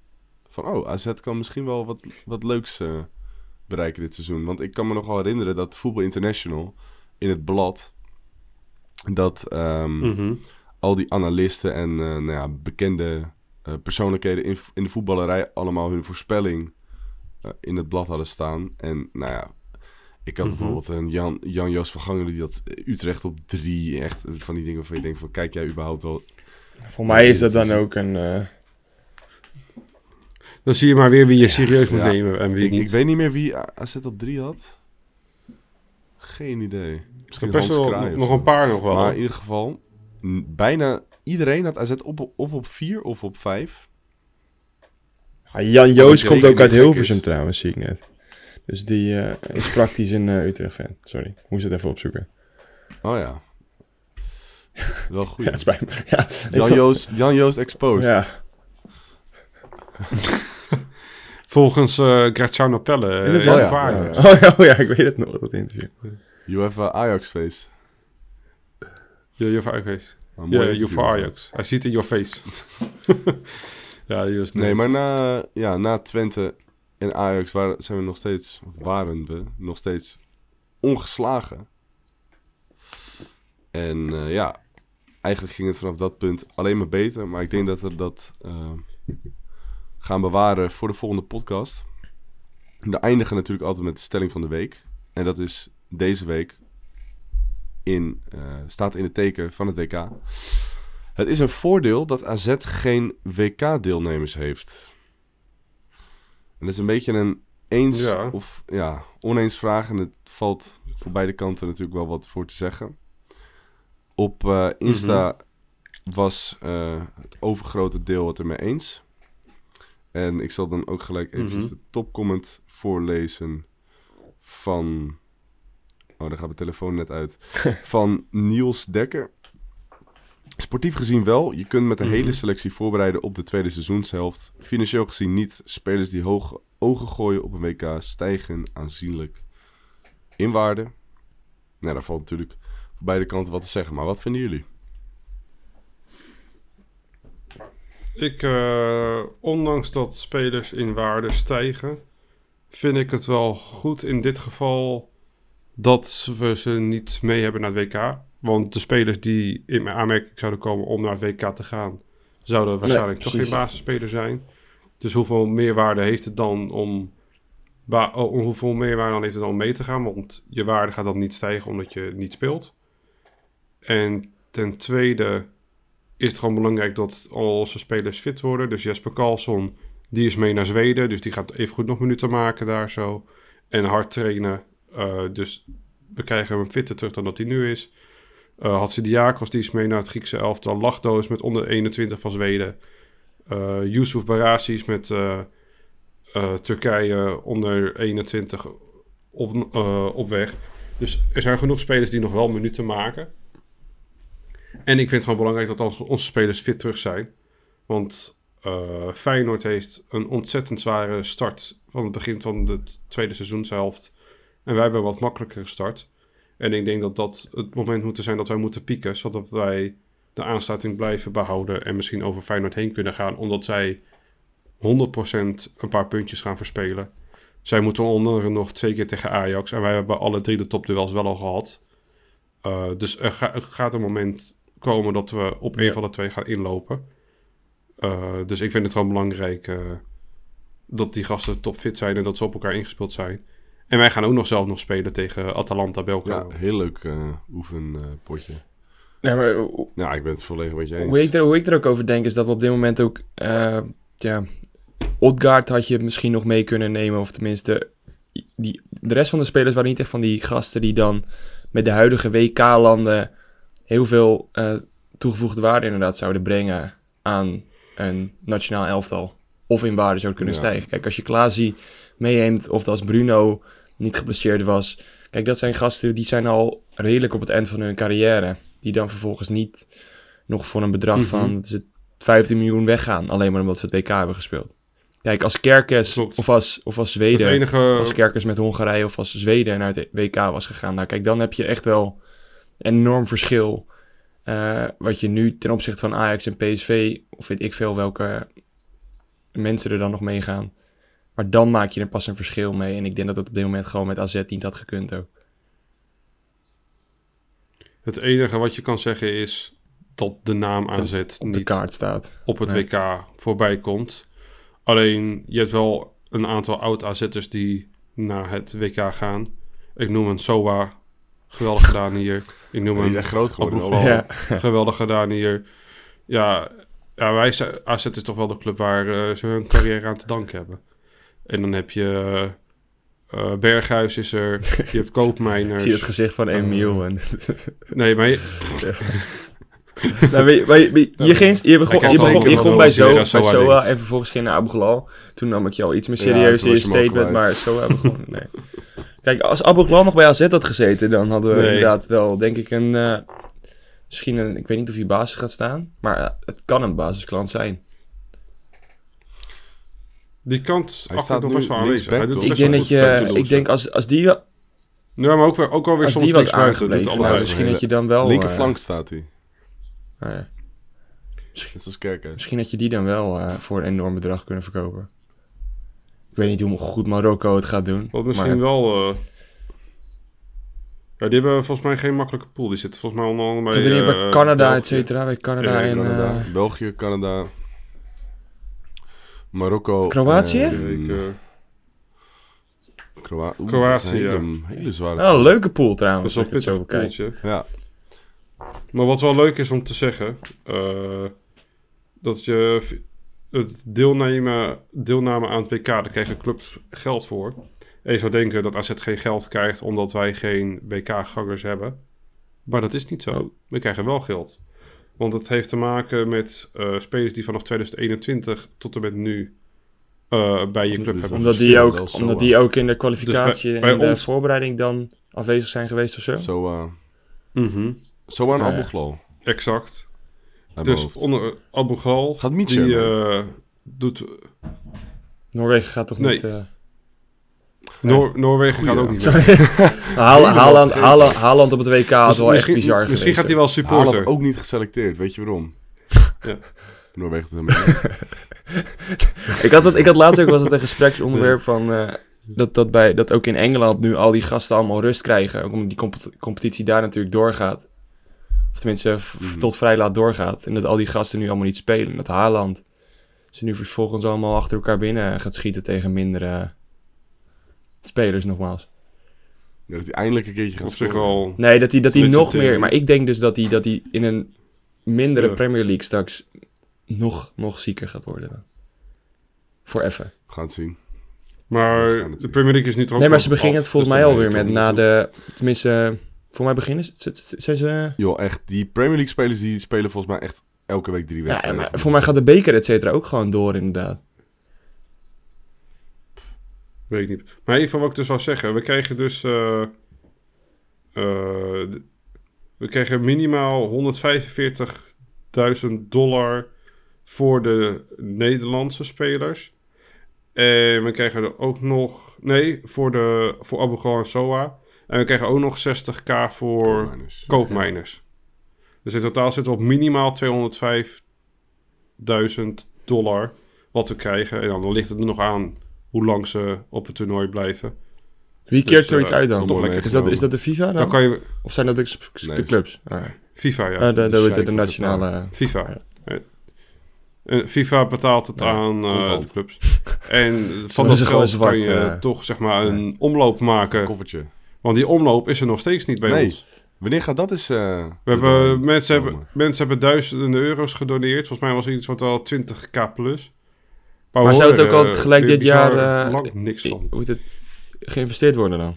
Van, oh, AZ kan misschien wel wat, wat leuks eh, bereiken dit seizoen. Want ik kan me nog wel herinneren dat Voetbal International in het blad... dat ehm, Mhm. al die analisten en eh, nou ja, bekende eh, persoonlijkheden in, in de voetballerij allemaal hun voorspelling in het blad hadden staan. En nou ja, ik had Mhm. bijvoorbeeld een Jan, Jan Joos van Gangelen die had Utrecht op drie. Echt van die dingen waarvan je denkt van, kijk jij überhaupt wel Voor mij is dat dan ook een... eh, Dan zie je maar weer wie je serieus moet Ja. nemen en wie Ik, niet. ik weet niet meer wie AZ op 3 had. Geen idee. Misschien Best wel nog een paar nog wel. Maar in ieder geval, bijna iedereen had AZ op, of op 4 of op 5. ah, Jan Joost komt ook uit Hilversum is. trouwens, zie ik net. Dus die eh, is praktisch een eh, Utrecht-fan. Sorry, ik moest het even opzoeken. Oh ja. Wel goed. Ja, het spijt me. Ja, ik Jan Joost, Jan Joost exposed. Ja, Volgens eh Graziano Pelle. Is het eh, zo? is Oh ja. het waar. Oh, ja, oh ja, ik weet het nog, dat interview. You have a Ajax face. Ja, je voor Ajax. Een mooi Ja, is dat. Ajax. I see it in your face. ja, die was Nee, maar na, ja, na Twente en Ajax waren, zijn we nog steeds, waren we nog steeds ongeslagen. En eh, ja, eigenlijk ging het vanaf dat punt alleen maar beter. Maar ik denk dat we dat eh, gaan bewaren voor de volgende podcast. We eindigen natuurlijk altijd met de stelling van de week. En dat is deze week in, eh, staat in het teken van het WK. Het is een voordeel dat AZ geen WK-deelnemers heeft. En dat is een beetje een eens Ja. of ja, oneens vraag. En het valt voor beide kanten natuurlijk wel wat voor te zeggen. Op eh, Insta was eh, het overgrote deel het ermee eens. En ik zal dan ook gelijk eventjes Mhm. de topcomment voorlezen van... Oh, daar gaat mijn telefoon net uit. van Niels Dekker. Sportief gezien wel. Je kunt met de Mhm. hele selectie voorbereiden op de tweede seizoenshelft. Financieel gezien niet. Spelers die hoge ogen gooien op een WK stijgen aanzienlijk in waarde. Nou, daar valt natuurlijk beide kanten wat te zeggen. Maar wat vinden jullie? Ik, eh, ondanks dat spelers in waarde stijgen, vind ik het wel goed in dit geval dat we ze niet mee hebben naar het WK. Want de spelers die in mijn aanmerking zouden komen om naar het WK te gaan, zouden waarschijnlijk toch geen basisspeler zijn. Dus hoeveel meerwaarde heeft het dan om, ba- oh, hoeveel meerwaarde dan heeft het dan om mee te gaan? Want je waarde gaat dan niet stijgen omdat je niet speelt. En ten tweede is het gewoon belangrijk dat al onze spelers fit worden. Dus Jesper Karlsson, die is mee naar Zweden. Dus die gaat even goed nog minuten maken daar zo. En hard trainen. Eh, dus we krijgen hem fitter terug dan dat hij nu is. Uh, Hatsidiakos, die is mee naar het Griekse elftal. Lachdo is met onder 21 van Zweden. Eh Yusuf Barasis met eh, eh, Turkije onder 21 op, op weg. Dus er zijn genoeg spelers die nog wel minuten maken. En ik vind het gewoon belangrijk dat onze, spelers fit terug zijn. Want eh, Feyenoord heeft een ontzettend zware start van het begin van de tweede seizoenshelft. En wij hebben een wat makkelijkere start. En ik denk dat dat het moment moet zijn dat wij moeten pieken. Zodat wij de aansluiting blijven behouden. En misschien over Feyenoord heen kunnen gaan. Omdat zij 100% een paar puntjes gaan verspelen. Zij moeten onder andere nog twee keer tegen Ajax. En wij hebben alle drie de topduels wel al gehad. Uh, dus ga, er, gaat een moment komen dat we op een Ja. van de twee gaan inlopen. Uh, dus ik vind het gewoon belangrijk uh, dat die gasten topfit zijn en dat ze op elkaar ingespeeld zijn. En wij gaan ook nog zelf nog spelen tegen Atalanta Belgrado. Ja, heel leuk uh, oefenpotje. Nee, maar, ja, ik ben het volledig met je eens. Hoe ik, er, hoe ik er ook over denk is dat we op dit moment ook... Uh, ja, Odgaard had je misschien nog mee kunnen nemen. Of tenminste, die, de rest van de spelers waren niet echt van die gasten die dan met de huidige WK-landen heel veel uh, toegevoegde waarde inderdaad zouden brengen aan een nationaal elftal. Of in waarde zou kunnen ja. stijgen. Kijk, als je Klaasie meeneemt of als Bruno niet geblesseerd was. Kijk, dat zijn gasten die zijn al redelijk op het eind van hun carrière. Die dan vervolgens niet nog voor een bedrag mm -hmm. van het 15 miljoen weggaan. Alleen maar omdat ze het WK hebben gespeeld. Kijk, als Kerkes of als, of als Zweden, enige... als Kerkes met Hongarije of als Zweden naar het WK was gegaan. Nou, kijk, dan heb je echt wel enorm verschil. Uh, wat je nu ten opzichte van Ajax en PSV, of weet ik veel welke mensen er dan nog meegaan. Maar dan maak je er pas een verschil mee. En ik denk dat het op dit moment gewoon met AZ niet had gekund ook. Het enige wat je kan zeggen is dat de naam AZ op de niet kaart staat. op het nee. WK voorbij komt. Alleen, je hebt wel een aantal oud-AZ'ers die naar het WK gaan. Ik noem een Soa, geweldig gedaan hier. Ik noem Die is een echt groot geworden. Abroefal, Ja. geweldig gedaan hier. Ja, ja wij, zijn- AZ is toch wel de club waar eh, ze hun carrière aan te danken hebben. En dan heb je eh, Berghuis is er, je hebt Ik Koopmeiners. zie het gezicht van Emiel. En... Nee, maar je- nou, je, je, ging, je begon, je begon, je begon bij Zo, bij Soa en vervolgens ging naar Abu. Toen nam ik je al iets meer serieus in je hem statement, maar Soa begon... Nee. Kijk, als Abu Ghlal nog bij AZ had gezeten, dan hadden we Nee. inderdaad wel, denk ik, een... eh, misschien een... Ik weet niet of hij basis gaat staan, maar eh, het kan een basisklant zijn. die kant Hij achter staat nog nu best wel aanwezig. Hij doet? Ik denk wel dat je... Ik denk als, als die, Ja, maar ook, weer, ook alweer als soms die niks buiten. Doet nou, misschien dat je dan wel... Linkerflank eh, staat hij. nou ja, zoals Kerkers. Misschien had je die dan wel eh, voor een enorm bedrag kunnen verkopen. Ik weet niet hoe goed Marokko het gaat doen. Wat misschien maar- wel... eh, Ja, die hebben volgens mij geen makkelijke pool. Die zitten volgens mij onder andere bij... Zit er niet bij eh, Canada, et cetera? Bij Canada Ja, en... Canada, eh, België, Canada, Marokko. Kroatië? eh, Kroa- Oeh, Kroatië, dat een hele, hele zware. Een leuke pool dat trouwens, is wel zo pittig poeltje. Ja, Maar wat wel leuk is om te zeggen... eh, dat je het deelnemen, deelname aan het WK, daar krijgen clubs geld voor. En je zou denken dat AZ geen geld krijgt omdat wij geen WK-gangers hebben. Maar dat is niet zo. We krijgen wel geld. Want het heeft te maken met eh, spelers die vanaf 2021 tot en met nu eh, bij je club Dus hebben. Omdat die, ook, zo, omdat eh. die ook in de kwalificatie Dus bij- en de ons- voorbereiding dan afwezig zijn geweest of zo. zo, eh Mhm, zo aan Ja, exact. Dus hoofd. onder Abu Ghal, Gaat Mietje die eh, doet... Noorwegen gaat toch Nee. niet... eh, Noor- Noorwegen gaat ook niet Haaland, Haaland, Haaland op het WK had wel echt bizar Misschien geweest. gaat hij wel Haaland supporter. ook niet geselecteerd, weet je waarom? Ja. Noorwegen ik, had het, ik had laatst ook was het een gespreksonderwerp van eh, dat, dat, bij, dat ook in Engeland nu al die gasten allemaal rust krijgen. Ook omdat die comp- competitie daar natuurlijk doorgaat. Of tenminste Mhm. tot vrij laat doorgaat. En dat al die gasten nu allemaal niet spelen. En dat Haaland ze nu vervolgens allemaal achter elkaar binnen gaat schieten tegen mindere spelers nogmaals. Ja, dat hij eindelijk een keertje gaat Op zich scoren. wel... Nee, dat hij dat hij nog meer... Maar ik denk dus dat hij, dat hij in een mindere Ja. Premier League straks nog, nog zieker gaat worden. Voor even. We gaan het zien. Maar de. Premier League is nu toch ook Nee, maar ze beginnen het volgens dus mij alweer met na niet. de... Tenminste, voor mij beginnen Zijn ze... Joh, echt, die Premier League spelers die spelen volgens mij echt elke week drie Ja, wedstrijden. maar voor mij gaat de beker et cetera ook gewoon door inderdaad. Weet ik niet. Maar even wat ik dus wou zeggen. We krijgen dus... eh, eh, we krijgen minimaal 145.000 dollar voor de Nederlandse spelers. En we krijgen er ook nog... Nee, voor, de, voor Abu Ghal en Soa. En we krijgen ook nog 60k voor Koopmijners. koopmijners. Dus in totaal zitten we op minimaal 205.000 dollar wat we krijgen. En dan ligt het er nog aan hoe lang ze op het toernooi blijven. Wie keert Dus, zoiets eh, uit dan? toch lekker Is dat, is dat de FIFA dan? Dan kan je... Of zijn dat de, Nee, clubs? Ah, FIFA, ja. Ah, de, de, de nationale... FIFA. Eh, eh, FIFA betaalt het Ja, aan eh, contant. de clubs. En van dat geld kan je toch zeg maar een omloop maken. Koffertje. Want die omloop is er nog steeds niet bij Nee. ons. Wanneer gaat dat eens... eh, We hebben, eh, mensen, komen? hebben, mensen hebben duizenden euro's gedoneerd. Volgens mij was het iets wat al 20k plus. we Maar zou het ook al er, gelijk eh, dit jaar... eh, lang niks van. Hoe heet het? Geïnvesteerd worden dan?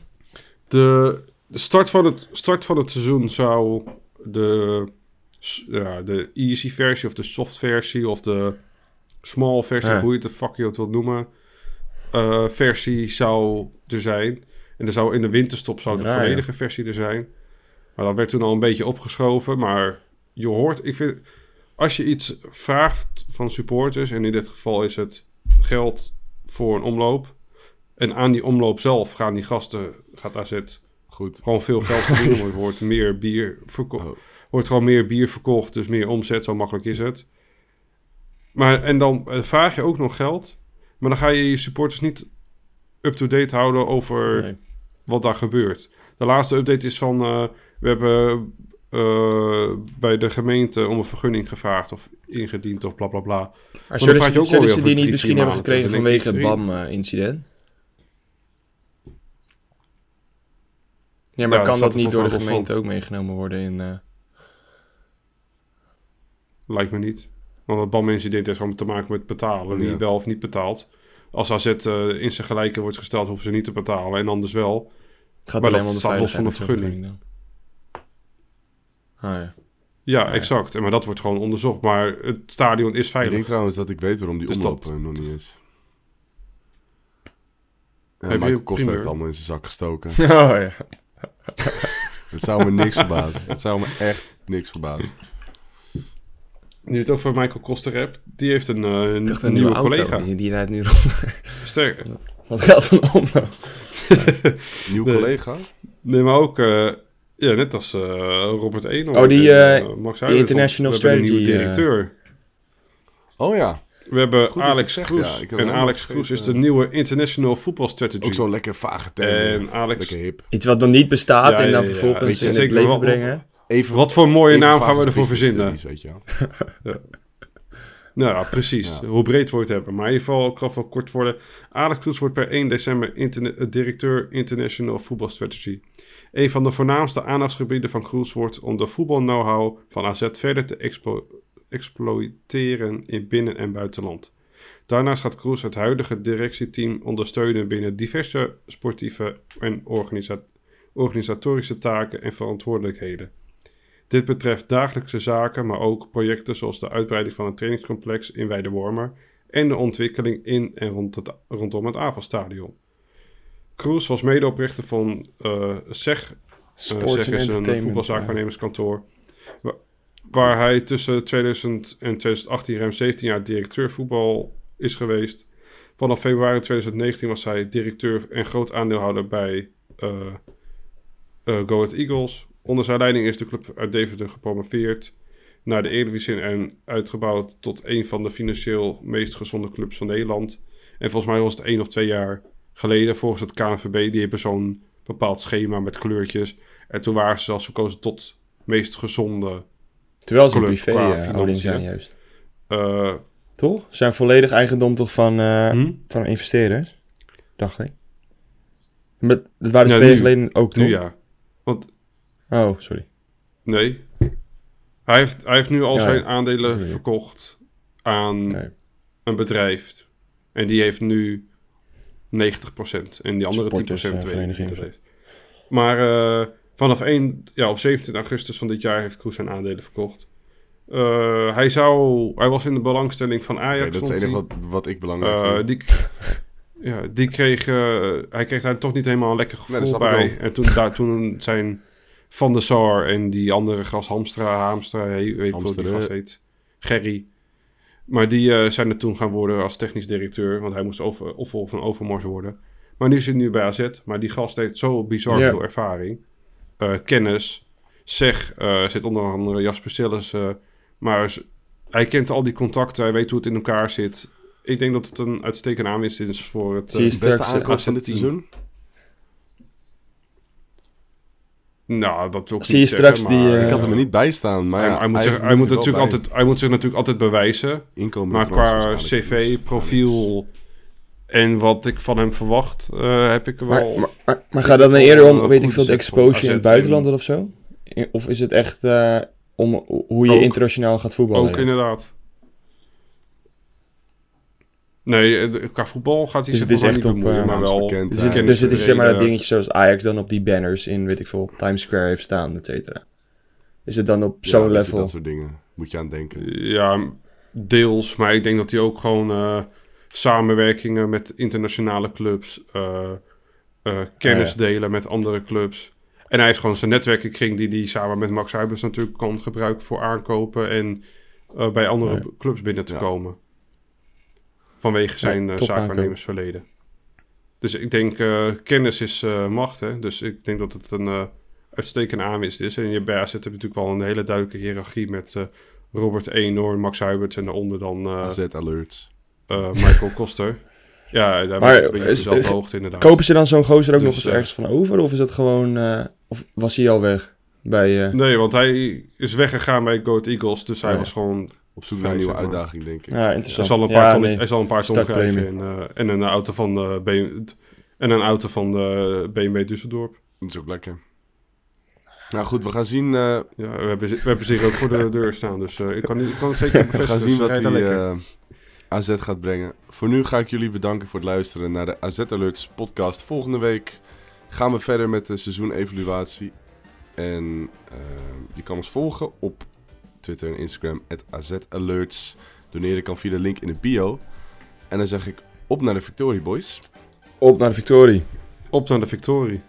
De, de start, van het, start van het seizoen zou de, ja, de easy versie of de soft versie of de small versie, Ja. of hoe je het de fuck je het wilt noemen, eh, versie zou er zijn. En er zou in de winterstop zou de ja. volledige versie er zijn. Maar dat werd toen al een beetje opgeschoven. Maar je hoort, ik vind, als je iets vraagt van supporters, en in dit geval is het geld voor een omloop. En aan die omloop zelf gaan die gasten, gaat AZ Goed. gewoon veel geld verdienen. Er wordt meer bier verkocht. Oh. Wordt gewoon meer bier verkocht, dus meer omzet. Zo makkelijk is het. Maar, en dan eh, vraag je ook nog geld. Maar dan ga je je supporters niet up-to-date houden over Nee. wat daar gebeurt. De laatste update is van... eh, we hebben eh, bij de gemeente om een vergunning gevraagd of ingediend of bla bla bla. Maar zullen ze, ook zullen ze die niet misschien hebben gekregen vanwege het BAM-incident? ja, maar Ja, kan dat niet door de gemeente ook meegenomen worden in... eh, Lijkt me niet. Want het balmenincident heeft gewoon te maken met betalen. Wie Ja. wel of niet betaalt. Als AZ eh, in zijn gelijke wordt gesteld, hoeven ze niet te betalen. En anders wel. Gaat Maar alleen dat staat los van de vergunning. dan. Ah ja. Ja, exact. En Maar dat wordt gewoon onderzocht. Maar het stadion is Ik veilig. denk trouwens dat ik weet waarom die Dus omloop dat- eh, nog niet is. Ja, Heb je Michael heeft allemaal in zijn zak gestoken. Oh ja. Het zou me niks verbazen. Het zou me echt niks verbazen. Nu je het over Michael Koster hebt. Die heeft een, eh, een nieuwe, nieuwe, auto. collega. Die, die rijdt nu rond. Sterk. Wat geldt van omloop? Nieuw Nee. collega? Nee, maar ook... eh, ja, net als eh, Robert Eno. Oh, die, en, Max die International nieuwe Strategy, eh, directeur. Oh ja, We hebben Goed Alex Kroes. ja. En Alex Kroes is de nieuwe International Football Strategy. ook zo'n lekker vage term. En Alex... Lekker hip. Iets wat nog niet bestaat Ja, en dan vervolgens in het zeker leven brengen. Even, Wat voor een mooie naam gaan we ervoor verzinnen? studies, weet je wel. Nou ja, precies. Ja. Hoe breed wordt het hebben. Maar in ieder geval, ik ga wel kort worden. Alex Kroes wordt per 1 december interne- eh, directeur International Football Strategy. Een van de voornaamste aandachtsgebieden van Kroes wordt om de voetbal-know-how van AZ verder te explo- exploiteren in binnen- en buitenland. Daarnaast gaat Kroes het huidige directieteam ondersteunen binnen diverse sportieve en organisa- organisatorische taken en verantwoordelijkheden. Dit betreft dagelijkse zaken, maar ook projecten zoals de uitbreiding van het trainingscomplex in Weidewormer en de ontwikkeling in en rond het, rondom het Avalstadion. Kroes was medeoprichter van eh SEG, uh, Sports SEG and is een voetbalzaakwaarnemerskantoor, wa- waar hij tussen 2000 en 2018 ruim 17 jaar directeur voetbal is geweest. Vanaf februari 2019 was hij directeur en groot aandeelhouder bij eh eh, Go Ahead Eagles. Onder zijn leiding is de club uit Deventer gepromoveerd naar de Eredivisie en uitgebouwd tot een van de financieel meest gezonde clubs van Nederland. En volgens mij was het één of twee jaar geleden, volgens het KNVB, die hebben zo'n bepaald schema met kleurtjes. En toen waren ze zelfs verkozen tot meest gezonde. Terwijl ze een Club privé qua eh, zijn juist. eh, Toch? Ze zijn volledig eigendom toch van, eh, hm? van investeerders? Dacht ik. Maar dat waren Ja, twee jaar nu. geleden ook toch? Nu ja. Want Oh, sorry. nee. Hij heeft, hij heeft nu al Ja, zijn ja. aandelen verkocht aan Nee. een bedrijf. En die heeft nu 90%. En die andere 10% Supporters, eh, weet ik niet. Maar eh, vanaf 1, ja, op 17 augustus van dit jaar heeft Kroes zijn aandelen verkocht. Eh, hij, zou, hij was in de belangstelling van Ajax. Oké, dat is het enige wat, wat ik belangrijk Eh, vind. die, ja, die kreeg, hij kreeg daar toch niet helemaal een lekker Nee, gevoel bij. En toen, daar, toen zijn Van der Sar en die andere gast, Hamstra, Hamstra, hey, weet ik hoe die gast heet. Gerry. Maar die eh, zijn er toen gaan worden als technisch directeur, want hij moest over, opvolger van Overmars worden. Maar nu zit hij nu bij AZ, maar die gast heeft zo bizar veel ervaring. Eh, kennis. Zeg, eh, zit onder andere Jasper Sillis. maar hij kent al die contacten, hij weet hoe het in elkaar zit. Ik denk dat het een uitstekende aanwinst is voor het... Beste aankoop van dit seizoen? Nou, dat wil ik Zie je niet straks zeggen, die, maar eh, Ik had hem er niet bij staan, maar hij, ja, hij moet, zich, hij, moet natuurlijk altijd, hij moet zich natuurlijk altijd bewijzen. Inkomen Maar qua Alex. cv, profiel en wat ik van hem verwacht, eh, heb ik er Maar, wel... maar, maar, maar gaat dat dan wel eerder om, een weet ik veel, de exposure in het buitenland of zo? Of is het echt eh, om hoe je Ook. internationaal gaat voetballen? Ook inderdaad. Nee, eh, qua voetbal gaat hij Dus zich echt niet op, bemoeien, eh, maar wel... bekend, Dus, Ja, het, dus het is zeg maar dat dingetje zoals Ajax dan op die banners in, weet ik veel, Times Square heeft staan, et cetera. Is het dan op Ja, zo'n level? Dat soort dingen moet je aan denken. Ja, deels. Maar ik denk dat hij ook gewoon eh, samenwerkingen met internationale clubs, eh, eh, kennis Ah, delen met andere clubs. En hij heeft gewoon zijn netwerkenkring die hij samen met Max Huibers natuurlijk kan gebruiken voor aankopen en eh, bij andere Ja. clubs binnen te Ja. komen. Vanwege zijn eh top zaakwaarnemersverleden. Dus ik denk, eh, kennis is eh, macht. Hè? Dus ik denk dat het een eh, uitstekende aanwinst is. En je bij AZ heb je natuurlijk wel een hele duidelijke hiërarchie met eh, Robert Eenhoorn, Max Huibert en daaronder dan eh, AZ alerts. eh, Michael Koster. Ja, daar Maar maar, een beetje op is- dezelfde hoogte inderdaad. Kopen ze dan zo'n gozer ook Dus, nog eens eh, ergens van over? Of is dat gewoon... eh, of was hij al weg? Bij, eh, Nee, want hij is weggegaan bij Go Ahead Eagles. Dus hij Ja. was gewoon... Op zoek naar een nieuwe uitdaging, denk ik. ja, Hij interessant. zal een paar, Ja, ton, nee. hij zal een paar ton krijgen. En, eh, en een auto van de BMW... En een auto van de BMW Düsseldorp. Dat is ook lekker. Nou goed, we gaan zien, eh, Ja, we hebben, we hebben hier ook voor de deur staan. Dus eh, ik, kan, ik kan het zeker we bevestigen. gaan zien wat die eh, AZ gaat brengen. Voor nu ga ik jullie bedanken voor het luisteren naar de AZ Alerts podcast. Volgende week gaan we verder met de seizoenevaluatie. En eh, je kan ons volgen op Twitter en Instagram, AZ Alerts. Doneren kan via de link in de bio. En dan zeg ik op naar de Victorie Boys. Op naar de victorie. Op naar de victorie.